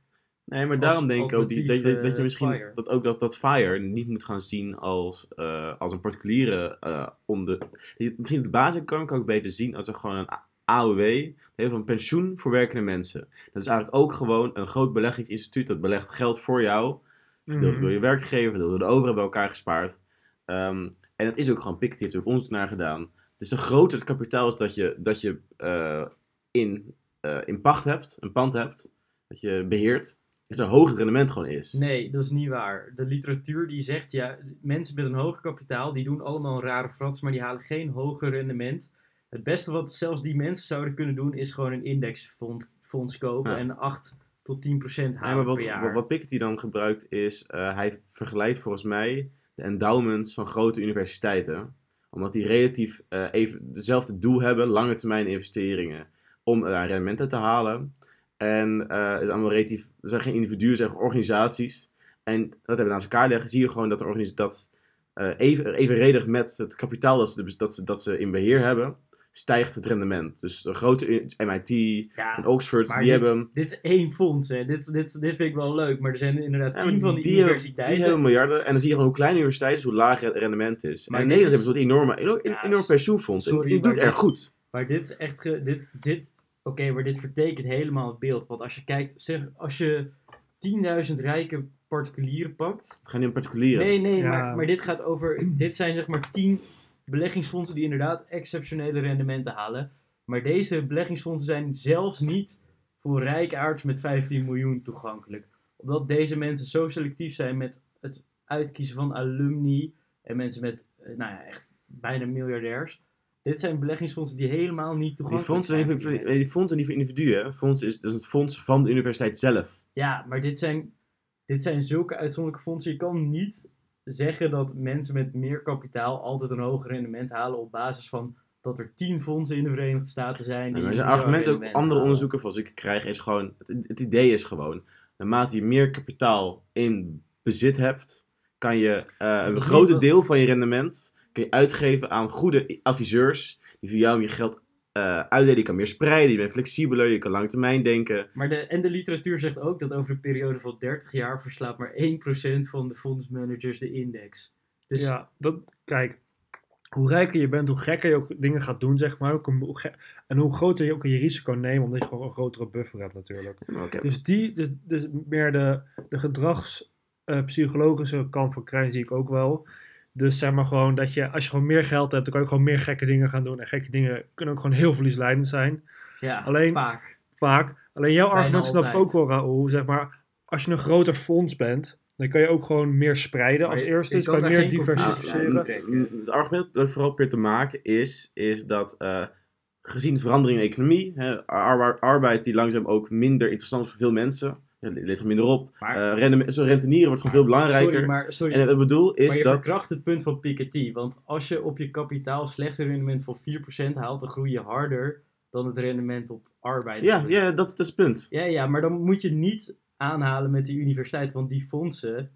Nee, maar Als daarom denk ik ook die, dat, je- dat, misschien FIRE. dat ook dat, dat FIRE niet moet gaan zien als, eh, als een particuliere eh onder. Misschien de basisinkomen kan ik beter zien als een, gewoon een AOW, heel veel een pensioen voor werkende mensen. Dat is eigenlijk ook gewoon een groot beleggingsinstituut dat belegt geld voor jou, gedeeld Mhm. door je werkgever, gedeeld door de overheid bij elkaar gespaard. Ehm, en het is ook gewoon Piketty heeft er ook onderzoek naar gedaan. Dus de groter het kapitaal is dat je, dat je eh, in, in pacht hebt, een pand hebt, dat je beheert, is er hoger rendement gewoon is. Nee, dat is niet waar. De literatuur die zegt, ja, mensen met een hoger kapitaal, die doen allemaal een rare frats, maar die halen geen hoger rendement. Het beste wat zelfs die mensen zouden kunnen doen, is gewoon een indexfonds fonds kopen Ja. en 8 tot 10 procent halen maar wat, per jaar. wat, wat Piketty dan gebruikt is, eh, hij vergelijkt volgens mij de endowments van grote universiteiten. Omdat die relatief eh, even hetzelfde doel hebben, lange termijn investeringen, om uh, rendementen te halen. En het is allemaal relatief, er zijn geen individuen, er zijn organisaties. En dat hebben we naast elkaar leggen, zie je gewoon dat de organisatie dat eh, even, evenredig met het kapitaal dat ze, dat, ze, dat ze in beheer hebben, stijgt het rendement. Dus de grote MIT ja, en Oxford, die dit, hebben... dit is één fonds, hè. Dit, dit, dit vind ik wel leuk, maar er zijn inderdaad Ja, tien van die, die hebben- universiteiten. Die hebben miljarden. En dan zie je gewoon hoe klein universiteit is, hoe laag het rendement is. Maar en in Nederland is- hebben ze een enorme, enorm, Ja, enorm pensioenfonds. En sorry, die doet erg goed. Maar dit is echt. Dit, dit, Oké, maar dit vertekent helemaal het beeld. Want als je kijkt, zeg, als je 10.000 rijke particulieren pakt. Niet om particulieren. Nee, nee, Ja. maar, maar dit gaat over. Dit zijn zeg maar 10 beleggingsfondsen die inderdaad exceptionele rendementen halen. Maar deze beleggingsfondsen zijn zelfs niet voor rijke aards met 15 miljoen toegankelijk. Omdat deze mensen zo selectief zijn met het uitkiezen van alumni en mensen met, eh, nou ja, echt bijna miljardairs. Dit zijn beleggingsfondsen die helemaal niet Die toegankelijk fondsen zijn. zijn niet die voor, mensen. die fondsen niet voor individuen. Fonds is, dat is het fonds van de universiteit zelf. Ja, maar dit zijn, dit zijn zulke uitzonderlijke fondsen. Je kan niet zeggen dat mensen met meer kapitaal altijd een hoger rendement halen op basis van dat er tien fondsen in de Verenigde Staten zijn. Die maar een zijn argument ook andere halen. onderzoeken zoals ik krijg is gewoon, het, het idee is gewoon, naarmate je meer kapitaal in bezit hebt, kan je eh, een groter wat- deel van je rendement kun je uitgeven aan goede adviseurs die voor jou je geld eh uitdelen. Je kan meer spreiden, je bent flexibeler, je kan lange termijn denken. Maar de, en de literatuur zegt ook dat over een periode van 30 jaar verslaat maar 1% van de fondsmanagers de index. Dus Ja, dat, kijk, hoe rijker je bent, hoe gekker je ook dingen gaat doen, zeg maar. En hoe groter je ook je risico neemt, omdat je gewoon een grotere buffer hebt natuurlijk. Dus, die, dus, dus meer de, de gedragspsychologische kant van crime zie ik ook wel. Dus zeg maar gewoon dat je, als je gewoon meer geld hebt, dan kan je gewoon meer gekke dingen gaan doen. En gekke dingen kunnen ook gewoon heel verliesleidend zijn. Ja, Alleen- vaak. Vaak. Alleen jouw Bijna argument snap ik ook wel, Raoul. Zeg maar, als je een groter fonds bent, dan kan je ook gewoon meer spreiden als eerste. je Dus kan je meer diversificeren. Ja, Het argument dat ik vooral probeer te maken is, is dat eh, gezien de verandering in de economie, hè, arbe- arbeid die langzaam ook minder interessant is voor veel mensen, levert minder op. Maar- Eh, rende- zo rentenieren wordt gewoon veel belangrijker. Sorry, maar, sorry, En wat ik bedoel is maar je dat... verkracht het punt van Piketty. Want als je op je kapitaal slechts een rendement van 4% haalt, dan groei je harder dan het rendement op arbeid. Ja, ja dat, dat is het punt. ja, ja, maar dan moet je niet aanhalen met die universiteit, want die fondsen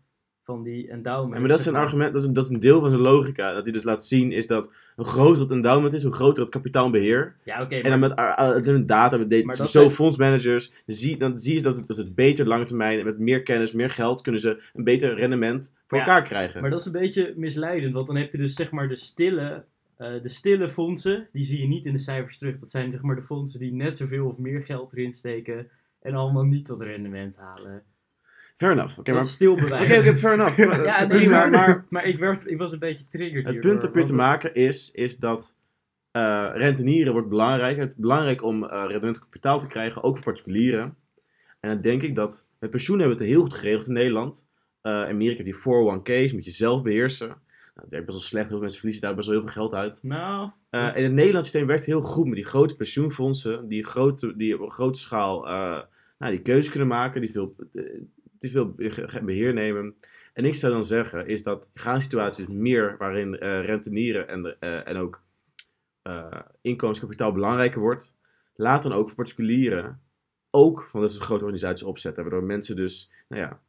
van die endowment. Ja, maar dat is een argument, dat is een, dat is een deel van zijn logica. Dat hij dus laat zien is dat hoe groter het endowment is, hoe groter het kapitaalbeheer. Ja, oké, En dan met, uh, uh, met data, met data, zo fondsmanagers, dan zie, dan zie je dat het, dat het beter lange termijn, met meer kennis, meer geld, kunnen ze een beter rendement voor Ja, elkaar krijgen. Maar dat is een beetje misleidend, want dan heb je dus zeg maar de stille, eh, de stille fondsen, die zie je niet in de cijfers terug. Dat zijn zeg maar de fondsen die net zoveel of meer geld erin steken en allemaal niet dat rendement halen. Fair enough. Oké, dat maar... is stil bewijs. Oké, oké, fair enough. Ja, nee, maar, maar maar, ik, werd, ik was een beetje triggered het punt dat probeer te maken is, is dat eh, rentenieren wordt belangrijk. Het is belangrijk om eh rendement kapitaal te krijgen, ook voor particulieren. En dan denk ik dat, met pensioen hebben we het heel goed geregeld in Nederland. Eh Amerika die 401k's, moet je zelf beheersen. Nou, dat werkt best wel slecht, heel veel mensen verliezen daar best wel heel veel geld uit. Nou, Uh, is- het Nederlandse systeem werkt heel goed met die grote pensioenfondsen, die, grote, die op grote schaal eh, nou, die keuze kunnen maken, die veel, veel be- beheer nemen. En ik zou dan zeggen, is dat gaan situaties meer waarin eh, rentenieren en, eh, en ook eh, inkomenskapitaal belangrijker wordt, laat dan ook particulieren ook van dat soort grote organisaties opzetten, waardoor mensen dus, nou ja,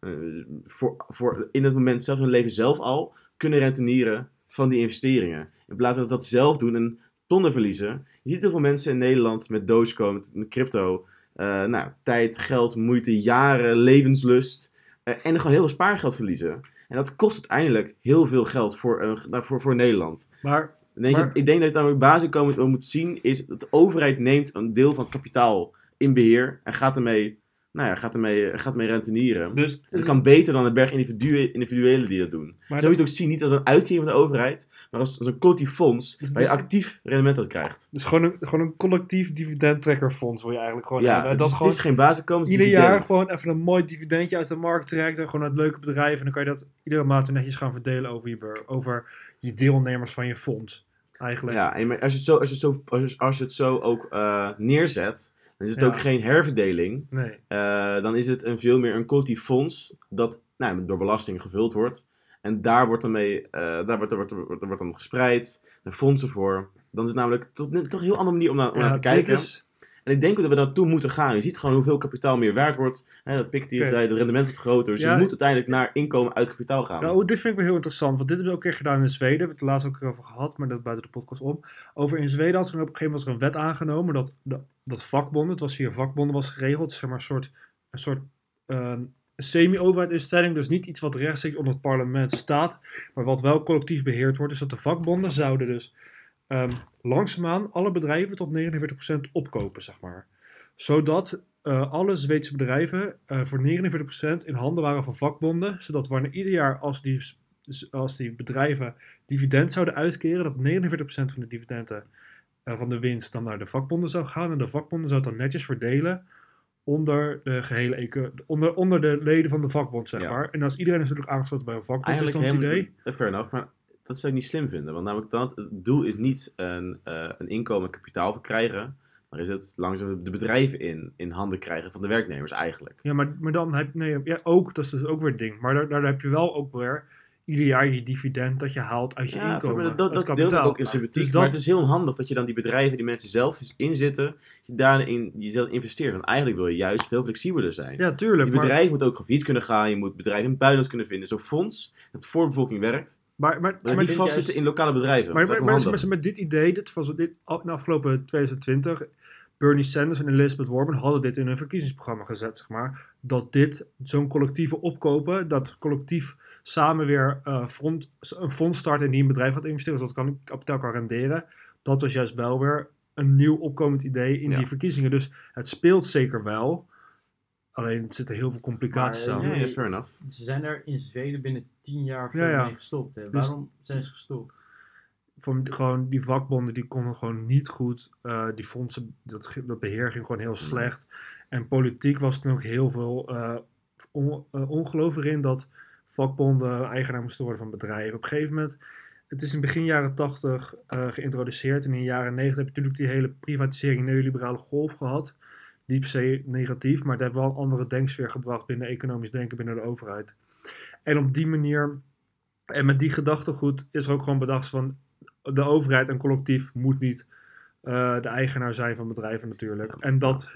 voor, voor in het moment zelf, hun leven zelf al, kunnen rentenieren van die investeringen. In plaats van dat ze dat zelf doen en tonnen verliezen. Je ziet heel veel mensen in Nederland met Dogecoin, met crypto, nou, tijd, geld, moeite, jaren, levenslust eh, en gewoon heel veel spaargeld verliezen. En dat kost uiteindelijk heel veel geld voor, eh, nou, voor, voor Nederland. Maar denk Maar- ik, ik denk dat je namelijk basisinkomen wat moet zien is dat de overheid neemt een deel van het kapitaal in beheer en gaat ermee, nou ja, gaat ermee, gaat ermee rentenieren. dus, Het kan beter dan een berg individue, individuelen die dat doen. maar Zo moet je het ook zien, niet als een uitkering van de overheid, maar als, als een collectief fonds Dus waar je actief rendement uit krijgt. dus gewoon een, gewoon een collectief dividendtrekkerfonds wil je eigenlijk gewoon ja, hebben. het, Dat gewoon het is geen is ieder dividend. jaar gewoon even een mooi dividendje uit de markt trekken. Gewoon uit leuke bedrijven. En dan kan je dat iedere maand netjes gaan verdelen over je, over je deelnemers van je fonds. Eigenlijk. Ja, en als je het zo, als je het zo, als je, als je het zo ook eh, neerzet, dan is het Ja. ook geen herverdeling. Nee. Eh, dan is het een veel meer een collectief fonds dat nou, door belasting gevuld wordt. En daar wordt dan, mee, eh, daar wordt, wordt, wordt, wordt dan gespreid, er fondsen voor. Dan is het namelijk toch, toch een heel andere manier om naar, om naar te dit kijken. is- En ik denk dat we naartoe moeten gaan. Je ziet gewoon hoeveel kapitaal meer waard wordt. Hè, dat Piketty Oké. zei, het rendement wordt groter. Dus Ja. je moet uiteindelijk naar inkomen uit kapitaal gaan. Nou, dit vind ik wel heel interessant, want dit hebben we ook een keer gedaan in Zweden. We hebben het er laatst ook over gehad, maar dat buiten de podcast om. Over in Zweden had ze op een gegeven moment er een wet aangenomen dat, dat, vakbonden, het was via vakbonden was geregeld, zeg maar een soort, een soort ehm, semi-overheidinstelling, dus niet iets wat rechtstreeks onder het parlement staat, maar wat wel collectief beheerd wordt. Dus dat de vakbonden zouden dus ehm, langzaamaan alle bedrijven tot 49% opkopen, zeg maar. Zodat eh, alle Zweedse bedrijven eh, voor 49% in handen waren van vakbonden. Zodat wanneer ieder jaar als die, als die bedrijven dividend zouden uitkeren, dat 49% van de dividenden eh, van de winst dan naar de vakbonden zou gaan. En de vakbonden zouden dan netjes verdelen onder de gehele onder, onder de leden van de vakbond, zeg Ja. maar. En als iedereen is natuurlijk aangesloten bij een vakbond, is Eigenlijk dan het idee. fair enough, maar dat zou ik niet slim vinden. Want namelijk dat, het doel is niet een, eh, een inkomen en kapitaal verkrijgen. Maar is het langzaam de bedrijven in, in handen krijgen van de werknemers eigenlijk. Ja, maar, maar dan heb nee, ja, ook, dat is dus ook weer het ding. Maar daar, daar heb je wel ook weer ieder jaar je dividend dat je haalt uit je Ja, inkomen. maar dat, het dat deelt ook in sympathiek. Dus Maar dat- het is heel handig dat je dan die bedrijven, die mensen zelf inzitten, je daarin jezelf investeert. Want eigenlijk wil je juist veel flexibeler zijn. Ja, tuurlijk. Die maar- bedrijven moeten ook gebied kunnen gaan. Je moet bedrijven in het buitenland kunnen vinden. Zo'n fonds dat voor de bevolking werkt. Maar, maar, Maar maar, niet dit vastzitten juist- in lokale bedrijven. maar, met dit idee, dit was dit, in de afgelopen 2020, Bernie Sanders en Elizabeth Warren hadden dit in hun verkiezingsprogramma gezet, zeg maar. Dat dit, zo'n collectieve opkopen, dat collectief samen weer eh, front, een fonds start in die een bedrijf gaat investeren, zodat kan, kapitaal kan renderen. Dat was juist wel weer een nieuw opkomend idee in Ja. die verkiezingen. Dus het speelt zeker wel. Alleen er zitten heel veel complicaties Maar, aan. eh, Ja, ja, fair enough. Ze zijn er in Zweden binnen 10 jaar of zo Ja, ja. mee gestopt. Hè. Dus- Waarom zijn ze gestopt? Voor, gewoon die vakbonden die konden gewoon niet goed. eh, die fondsen, dat, beheer ging gewoon heel slecht. En politiek was er ook heel veel eh on, eh, ongeloof erin dat vakbonden eigenaar moesten worden van bedrijven. Op een gegeven moment, het is in begin jaren 80 eh, geïntroduceerd. En in de jaren 90 heb je natuurlijk die hele privatisering, neoliberale golf gehad. Niet per se negatief, maar het heeft wel een andere denksfeer gebracht binnen economisch denken binnen de overheid. En op die manier, en met die gedachtegoed, is er ook gewoon bedacht van de overheid en collectief moet niet eh, de eigenaar zijn van bedrijven natuurlijk. En dat,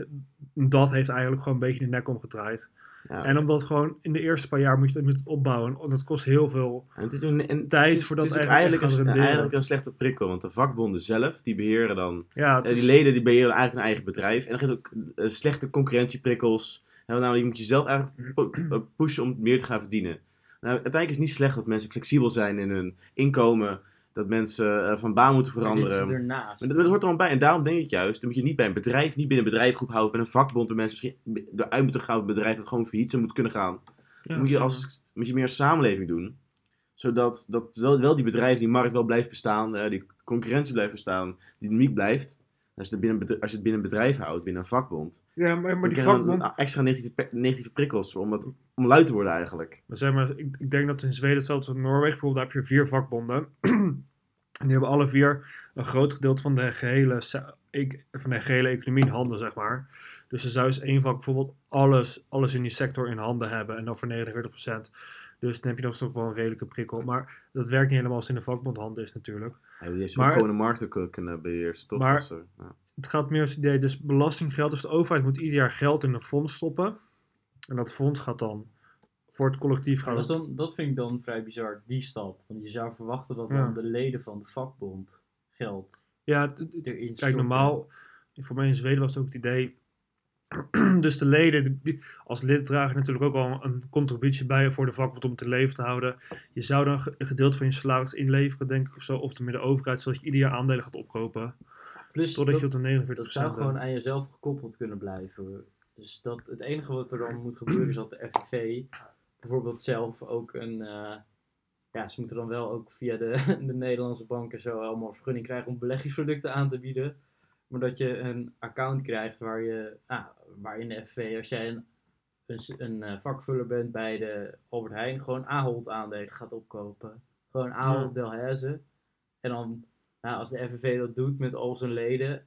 dat heeft eigenlijk gewoon een beetje de nek omgedraaid. Ja. En omdat gewoon in de eerste paar jaar moet je het moet het opbouwen. En dat kost heel veel. En het is een, en Tijd het is, voordat het is eigenlijk een, renderen. eigenlijk een slechte prikkel. Want de vakbonden zelf, die beheren dan... Ja, is- die leden die beheren eigenlijk een eigen bedrijf. En dan geeft ook eh, slechte concurrentieprikkels. En namelijk, je moet jezelf eigenlijk eh, pushen om meer te gaan verdienen. Nou, uiteindelijk is het niet slecht dat mensen flexibel zijn in hun inkomen. Dat mensen eh, van baan moeten Maar dit is veranderen. ernaast. Maar dat, dat hoort er allemaal bij. En daarom denk ik juist, dan moet je niet bij een bedrijf, niet binnen een bedrijfgroep houden, bij een vakbond, waar mensen misschien eruit moeten gaan, het bedrijf dat gewoon failliet zou moeten kunnen gaan. ja, moet, je als, moet je meer samenleving doen. Zodat dat wel, wel die bedrijven, die markt wel blijft bestaan, eh, die concurrentie blijft bestaan, die dynamiek blijft. Als je, het binnen, een als je het binnen een bedrijf houdt, binnen een vakbond, Ja, maar, die vakbond. extra negatieve, negatieve prikkels om, het, om luid te worden eigenlijk. Maar zeg maar, ik, ik denk dat in Zweden, hetzelfde als in Noorwegen, bijvoorbeeld, daar heb je vier vakbonden. en die hebben alle vier een groot gedeelte van de gehele, ik- van de gehele economie in handen, zeg maar. Dus er zou eens één vak bijvoorbeeld alles, alles in die sector in handen hebben. En dan voor 49%. Dus dan heb je nog toch wel een redelijke prikkel. Maar dat werkt niet helemaal als het in de vakbond handen is natuurlijk. Ja, Maar- ook gewoon de markten kun- kunnen beheersen, toch? Maar- eh, ja. Het gaat meer als het idee, dus belastinggeld. Dus de overheid moet ieder jaar geld in een fonds stoppen. En dat fonds gaat dan voor het collectief gaan. dat, dan, dat vind ik dan vrij bizar, die stap. Want je zou verwachten dat Ja. dan de leden van de vakbond geld Ja, erin Kijk, storten. normaal, voor mij in Zweden was het ook het idee. dus de leden, als lid dragen natuurlijk ook al een contributie bij voor de vakbond om het in leven te houden. Je zou dan een gedeelte van je salaris inleveren, denk ik, of zo. Of de overheid, zodat je ieder jaar aandelen gaat opkopen. Plus, Totdat je dat, op de 49% dat zou gewoon bent. aan jezelf gekoppeld kunnen blijven. Dus dat, het enige wat er dan moet gebeuren is dat de FNV bijvoorbeeld zelf ook een... eh, ja, ze moeten dan wel ook via de, de Nederlandse banken zo allemaal vergunning krijgen om beleggingsproducten aan te bieden. Maar dat je een account krijgt waar je, ah, waarin de FNV, als jij een, een, eh, vakvuller bent bij de Albert Heijn, gewoon Ahold aandelen gaat opkopen. Gewoon Ahold Delhaize. En dan, nou, als de FNV dat doet met al zijn leden,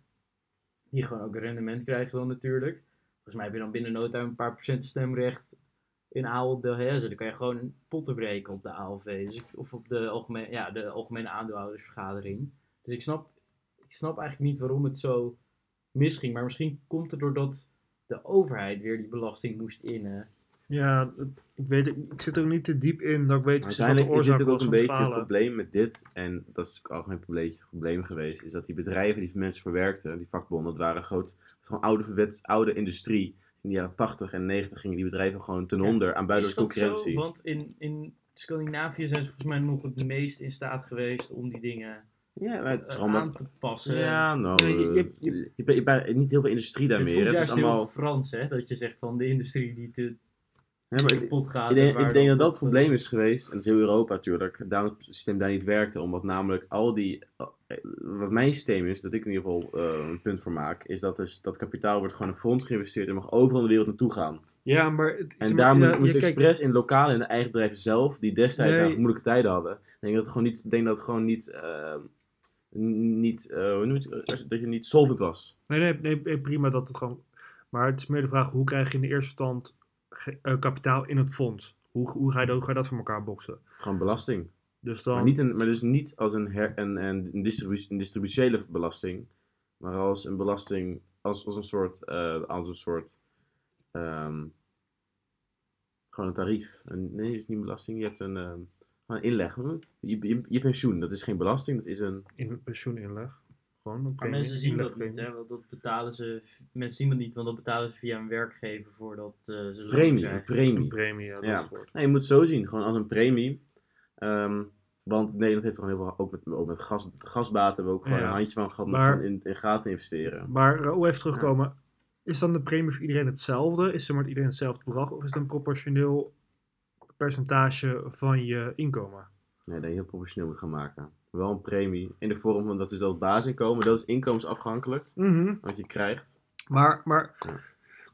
die gewoon ook rendement krijgen dan natuurlijk. Volgens mij heb je dan binnen no time een paar procent stemrecht in Ahold Delhaize. Dan kan je gewoon potten breken op de ALV. Dus ik- of op de algemene, ja, de algemene aandeelhoudersvergadering. Dus ik snap, ik snap eigenlijk niet waarom het zo misging. Maar misschien komt het doordat de overheid weer die belasting moest innen. Ja, het- ik weet het- ik zit er niet te diep in dat ik weet precies wat de Uiteindelijk is oorzaak ook een het beetje het falen. probleem met dit, en dat is natuurlijk ook een probleem, probleem geweest, is dat die bedrijven die mensen verwerkten, die vakbonden, dat waren groot, gewoon oude, verwet, oude industrie. In de jaren 80 en 90 gingen die bedrijven gewoon ten Ja, onder aan Is buitenlandse dat zo? concurrentie. Want in, in Scandinavië zijn ze volgens mij nog het meest in staat geweest om die dingen Ja, maar het is allemaal... aan te passen. Ja, nou, je- eh, je- je, je, hebt- je hebt niet heel veel industrie daar Het meer. Het is juist allemaal... heel Frans, hè? Dat je zegt van de industrie die te Ja, maar kapot gaat. Ik en denk, waar ik denk dat dat het probleem is geweest, en dat is heel Europa natuurlijk, daarom het systeem daar niet werkte, omdat namelijk al die, eh, wat mijn systeem is, dat ik in ieder geval eh, een punt voor maak, is dat dus dat kapitaal wordt gewoon in fonds geïnvesteerd en mag overal in de wereld naartoe gaan. Ja, maar... Het, En daar maar, moest, ja, moest ja, kijk, expres in lokale en de eigen bedrijven zelf, die destijds Nee. nou, moeilijke tijden hadden, ik denk dat het gewoon niet, denk dat het gewoon niet, niet eh, hoe het, dat je niet solvent was. Nee, nee, nee, prima dat het gewoon. Maar het is meer de vraag: hoe krijg je in de eerste stand eh, kapitaal in het fonds? Hoe, hoe, ga je, dat- hoe ga je dat voor elkaar boksen? Gewoon belasting. Dus dan. Maar, niet een, maar dus niet als een, her, een, een, een, distribu een distributiële belasting, maar als een belasting, als, als een soort, eh, als een soort, ehm, gewoon een tarief. Een, nee, het is niet belasting, je hebt een, ehm, gewoon een inleg. Je, je, je pensioen, dat is geen belasting, dat is een, in pensioeninleg. Gewoon een Maar premie, mensen zien dat niet, hè? Want dat betalen ze, mensen zien dat niet, want dat betalen ze via een werkgever voordat eh, ze Premie, een krijgen. Een premie. premie, ja, dat Ja. Nee, je moet het zo zien, gewoon als een premie. Ehm, want Nederland heeft gewoon heel veel, ook met, ook met gas, gasbaten, hebben we ook gewoon Ja. een handje van gehad Maar- om in, in gaten investeren. Maar Raoul even terugkomen. Is dan de premie voor iedereen hetzelfde? Is er met iedereen hetzelfde bedrag? Of is het een proportioneel percentage van je inkomen? Nee, dat je heel professioneel moet gaan maken. Wel een premie in de vorm van dat dus dat basisinkomen, dat is inkomensafhankelijk, Mhm. wat je krijgt. Maar, maar Ja.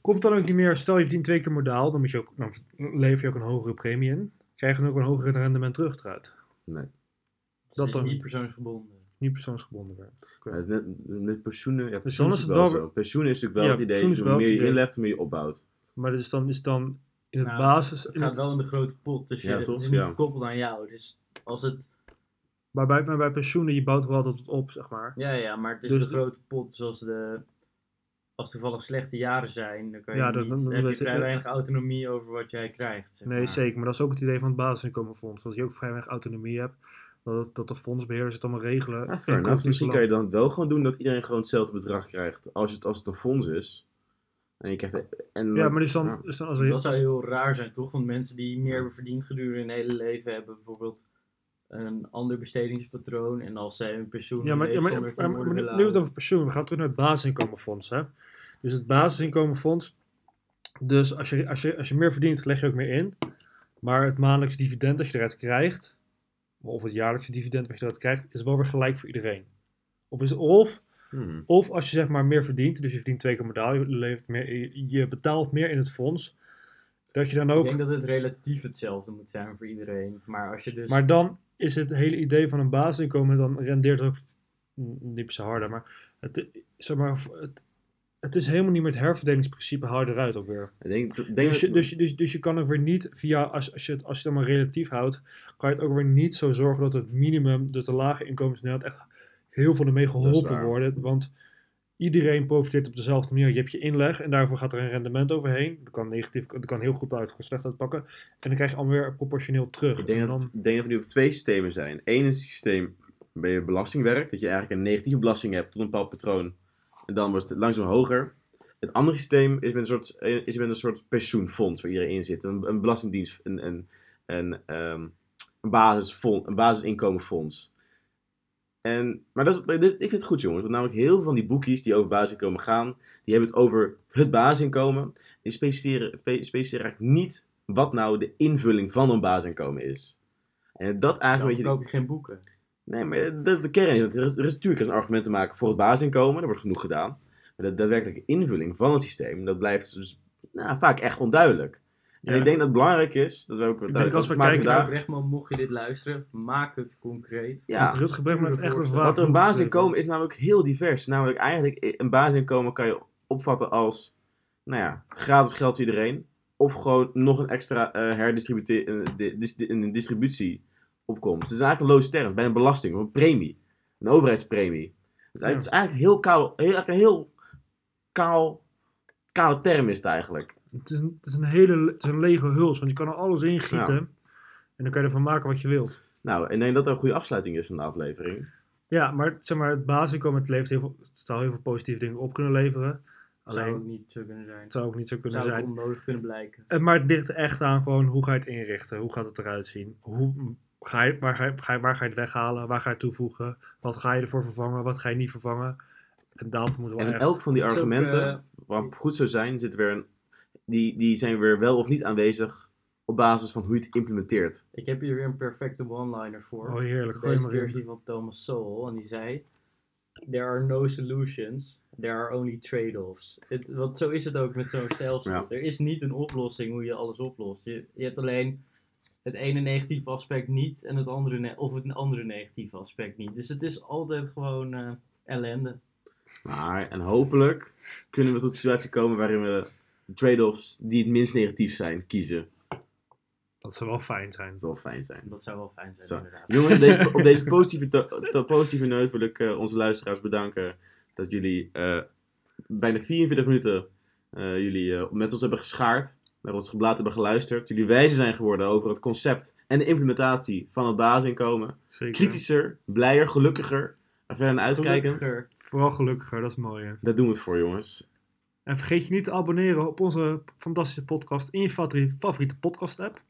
komt dan ook niet meer, stel je verdient twee keer modaal, dan, moet je ook, dan lever je ook een hogere premie in. Krijg je dan ook een hoger rendement terug eruit? Nee. Dus Dat is dan- niet persoonsgebonden. Niet persoonsgebonden. Ja, het is net, met pensioenen, ja, dan pensioen is is het wel wel- zo. Pensioen is natuurlijk wel Ja, het idee, is hoe meer je inlegt, hoe meer je opbouwt. Maar dus dan is dan in het Nou, basis... Het In gaat het, wel in de grote pot, dus je, Ja, het is niet Ja. gekoppeld aan jou. Dus als het, maar, bij, maar bij pensioenen, je bouwt wel altijd op, zeg maar. ja, ja, maar het is Dus de grote pot, zoals de, als toevallig slechte jaren zijn, dan, kan je Ja, dat- niet, dan- dan heb je vrij weinig autonomie over wat jij krijgt. zeg Nee, maar. zeker. Maar dat is ook het idee van het basisinkomenfonds. Dat je ook vrij weinig autonomie hebt. Dat, dat de fondsbeheerders het allemaal regelen. Ja, En kost Misschien kan je dan wel gewoon doen dat iedereen gewoon hetzelfde bedrag krijgt als het, als het een fonds is. En je krijgt... En, Ja, maar dus dan, Ja. dus dan als er Dat zou heel raar zijn, toch? Want mensen die meer hebben verdiend gedurende hun hele leven hebben bijvoorbeeld een ander bestedingspatroon. En als zij hun pensioen Ja, maar, ja, maar, maar, maar, maar nu nu we het over pensioen. We gaan terug naar het basisinkomenfonds. Hè? Dus het basisinkomenfonds. Dus als je, als, je, als je meer verdient, leg je ook meer in. Maar het maandelijks dividend dat je eruit krijgt. Of het jaarlijkse dividend wat je eruit krijgt. Is wel weer gelijk voor iedereen. Of, is, of, Hmm. of als je zeg maar meer verdient. Dus je verdient twee keer modaal. Je, levert meer, je, je betaalt meer in het fonds. Dat je dan Ik ook. denk dat het relatief hetzelfde moet zijn voor iedereen. Maar als je dus... Maar dan is het hele idee van een basisinkomen, dan rendeert het ook niet se harder, maar het, zeg maar, het, het is helemaal niet meer het herverdelingsprincipe, haal je eruit ook weer. Ik denk, denk Dus je, dus, dus, dus je kan ook weer niet via, als, als, je het, als je het maar relatief houdt, kan je het ook weer niet zo zorgen dat het minimum, dat de lage inkomens echt heel veel ermee geholpen worden. Want iedereen profiteert op dezelfde manier. Je hebt je inleg en daarvoor gaat er een rendement overheen. Dat kan negatief, dat kan heel goed uit, slecht uitpakken. En dan krijg je allemaal weer proportioneel terug. Ik denk, En dat, ik denk dat we nu op twee systemen zijn. Eén is het systeem waarbij je belasting werkt. Dat je eigenlijk een negatieve belasting hebt tot een bepaald patroon. En dan wordt het langzaam hoger. Het andere systeem is met een soort, is met een soort pensioenfonds waar iedereen in zit. Een, een belastingdienst, een, een, een, ehm, een, basisfonds, een basisinkomenfonds. En, maar dat is, ik vind het goed jongens, want namelijk heel veel van die boekjes die over basisinkomen gaan, die hebben het over het basisinkomen. Die specificeren, spe- specificeren eigenlijk niet wat nou de invulling van een basisinkomen is. En dat dan eigenlijk beetje... verkoop je geen boeken. Nee, maar de, de kern is, dat er is, er is natuurlijk een argument te maken voor het basisinkomen, daar wordt genoeg gedaan. Maar de daadwerkelijke invulling van het systeem, dat blijft dus nou, vaak echt onduidelijk. En Ja. ik denk dat het belangrijk is, dat we ook wat denk als we kijken Brechtman, mocht je dit luisteren, maak het concreet. Ja, Want Rutger heeft echt een Wat een basisinkomen is namelijk heel divers. Namelijk eigenlijk, een basisinkomen kan je opvatten als, nou ja, gratis geld voor iedereen. Of gewoon nog een extra eh herdistributie, dis- een distributie opkomt. Dus het is eigenlijk een low term, bij een belasting of een premie. Een overheidspremie. Dus het is eigenlijk heel kaal, heel, eigenlijk een heel kaal, kale term is het eigenlijk. Het is, een, het is een hele het is een lege huls, want je kan er alles in gieten. En dan kan je ervan maken wat je wilt. Nou, en ik denk dat dat een goede afsluiting is van de aflevering. Ja, maar zeg maar, het basisinkomen het levert heel veel, het zou heel veel positieve dingen op kunnen leveren. Zou Alleen, ook niet zo kunnen zijn. het zou ook niet zo kunnen Zou ook zijn. onnodig kunnen blijken. Eh, Maar het ligt echt aan gewoon hoe ga je het inrichten? Hoe gaat het eruit zien? Hoe, ga je, waar, ga je, waar ga je het weghalen? Waar ga je het toevoegen? Wat ga je ervoor vervangen? Wat ga je niet vervangen? En dat moet wel En echt... elk van die argumenten, eh, wat goed zou zijn, zit weer een, die, die zijn weer wel of niet aanwezig op basis van hoe je het implementeert. Ik heb hier weer een perfecte one-liner voor. Oh heerlijk, gooi Deze maar keer is in. die van Thomas Sowell en die zei... There are no solutions, there are only trade-offs. Het, want zo is het ook met zo'n stelsel. Ja. Er is niet een oplossing hoe je alles oplost. Je, je hebt alleen het ene negatieve aspect niet en het andere ne- of het andere negatieve aspect niet. Dus het is altijd gewoon eh, ellende. Maar, en hopelijk kunnen we tot een situatie komen waarin we trade-offs die het minst negatief zijn, kiezen. Dat zou wel fijn zijn. Dat zal fijn zijn. Dat zou wel fijn zijn Zo. inderdaad. Jongens, op deze, op deze positieve, to- to- positieve noot wil ik eh, onze luisteraars bedanken dat jullie eh, bijna 44 minuten eh, jullie met ons hebben geschaard, naar ons geblaad hebben geluisterd, jullie wijzer zijn geworden over het concept en de implementatie van het basisinkomen. Zeker. Kritischer, blijer, gelukkiger, er verder naar. Gelukkiger. Vooral gelukkiger, dat is mooi. Hè? Daar doen we het voor, jongens. En vergeet je niet te abonneren op onze fantastische podcast in je favoriete, podcast app.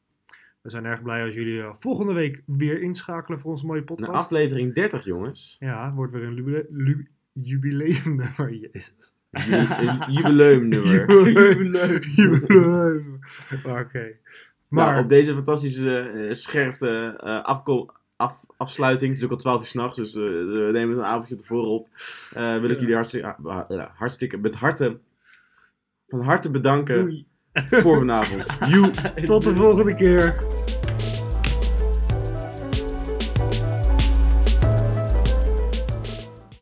We zijn erg blij als jullie eh, volgende week weer inschakelen voor onze mooie podcast. aflevering 30, jongens. Ja, wordt weer een jubileumnummer. Jezus. Jubileumnummer. Jubileum. Jubileum. Oké. Maar Maar op deze fantastische, eh, scherpe eh, afko- af, afsluiting. Het is ook al 12 uur s'nachts, dus eh, we nemen het een avondje tevoren op. Eh, wil ik jullie hartstikke, ah, hartstikke met harte, van harte bedanken Doei. voor vanavond. Tot de volgende keer.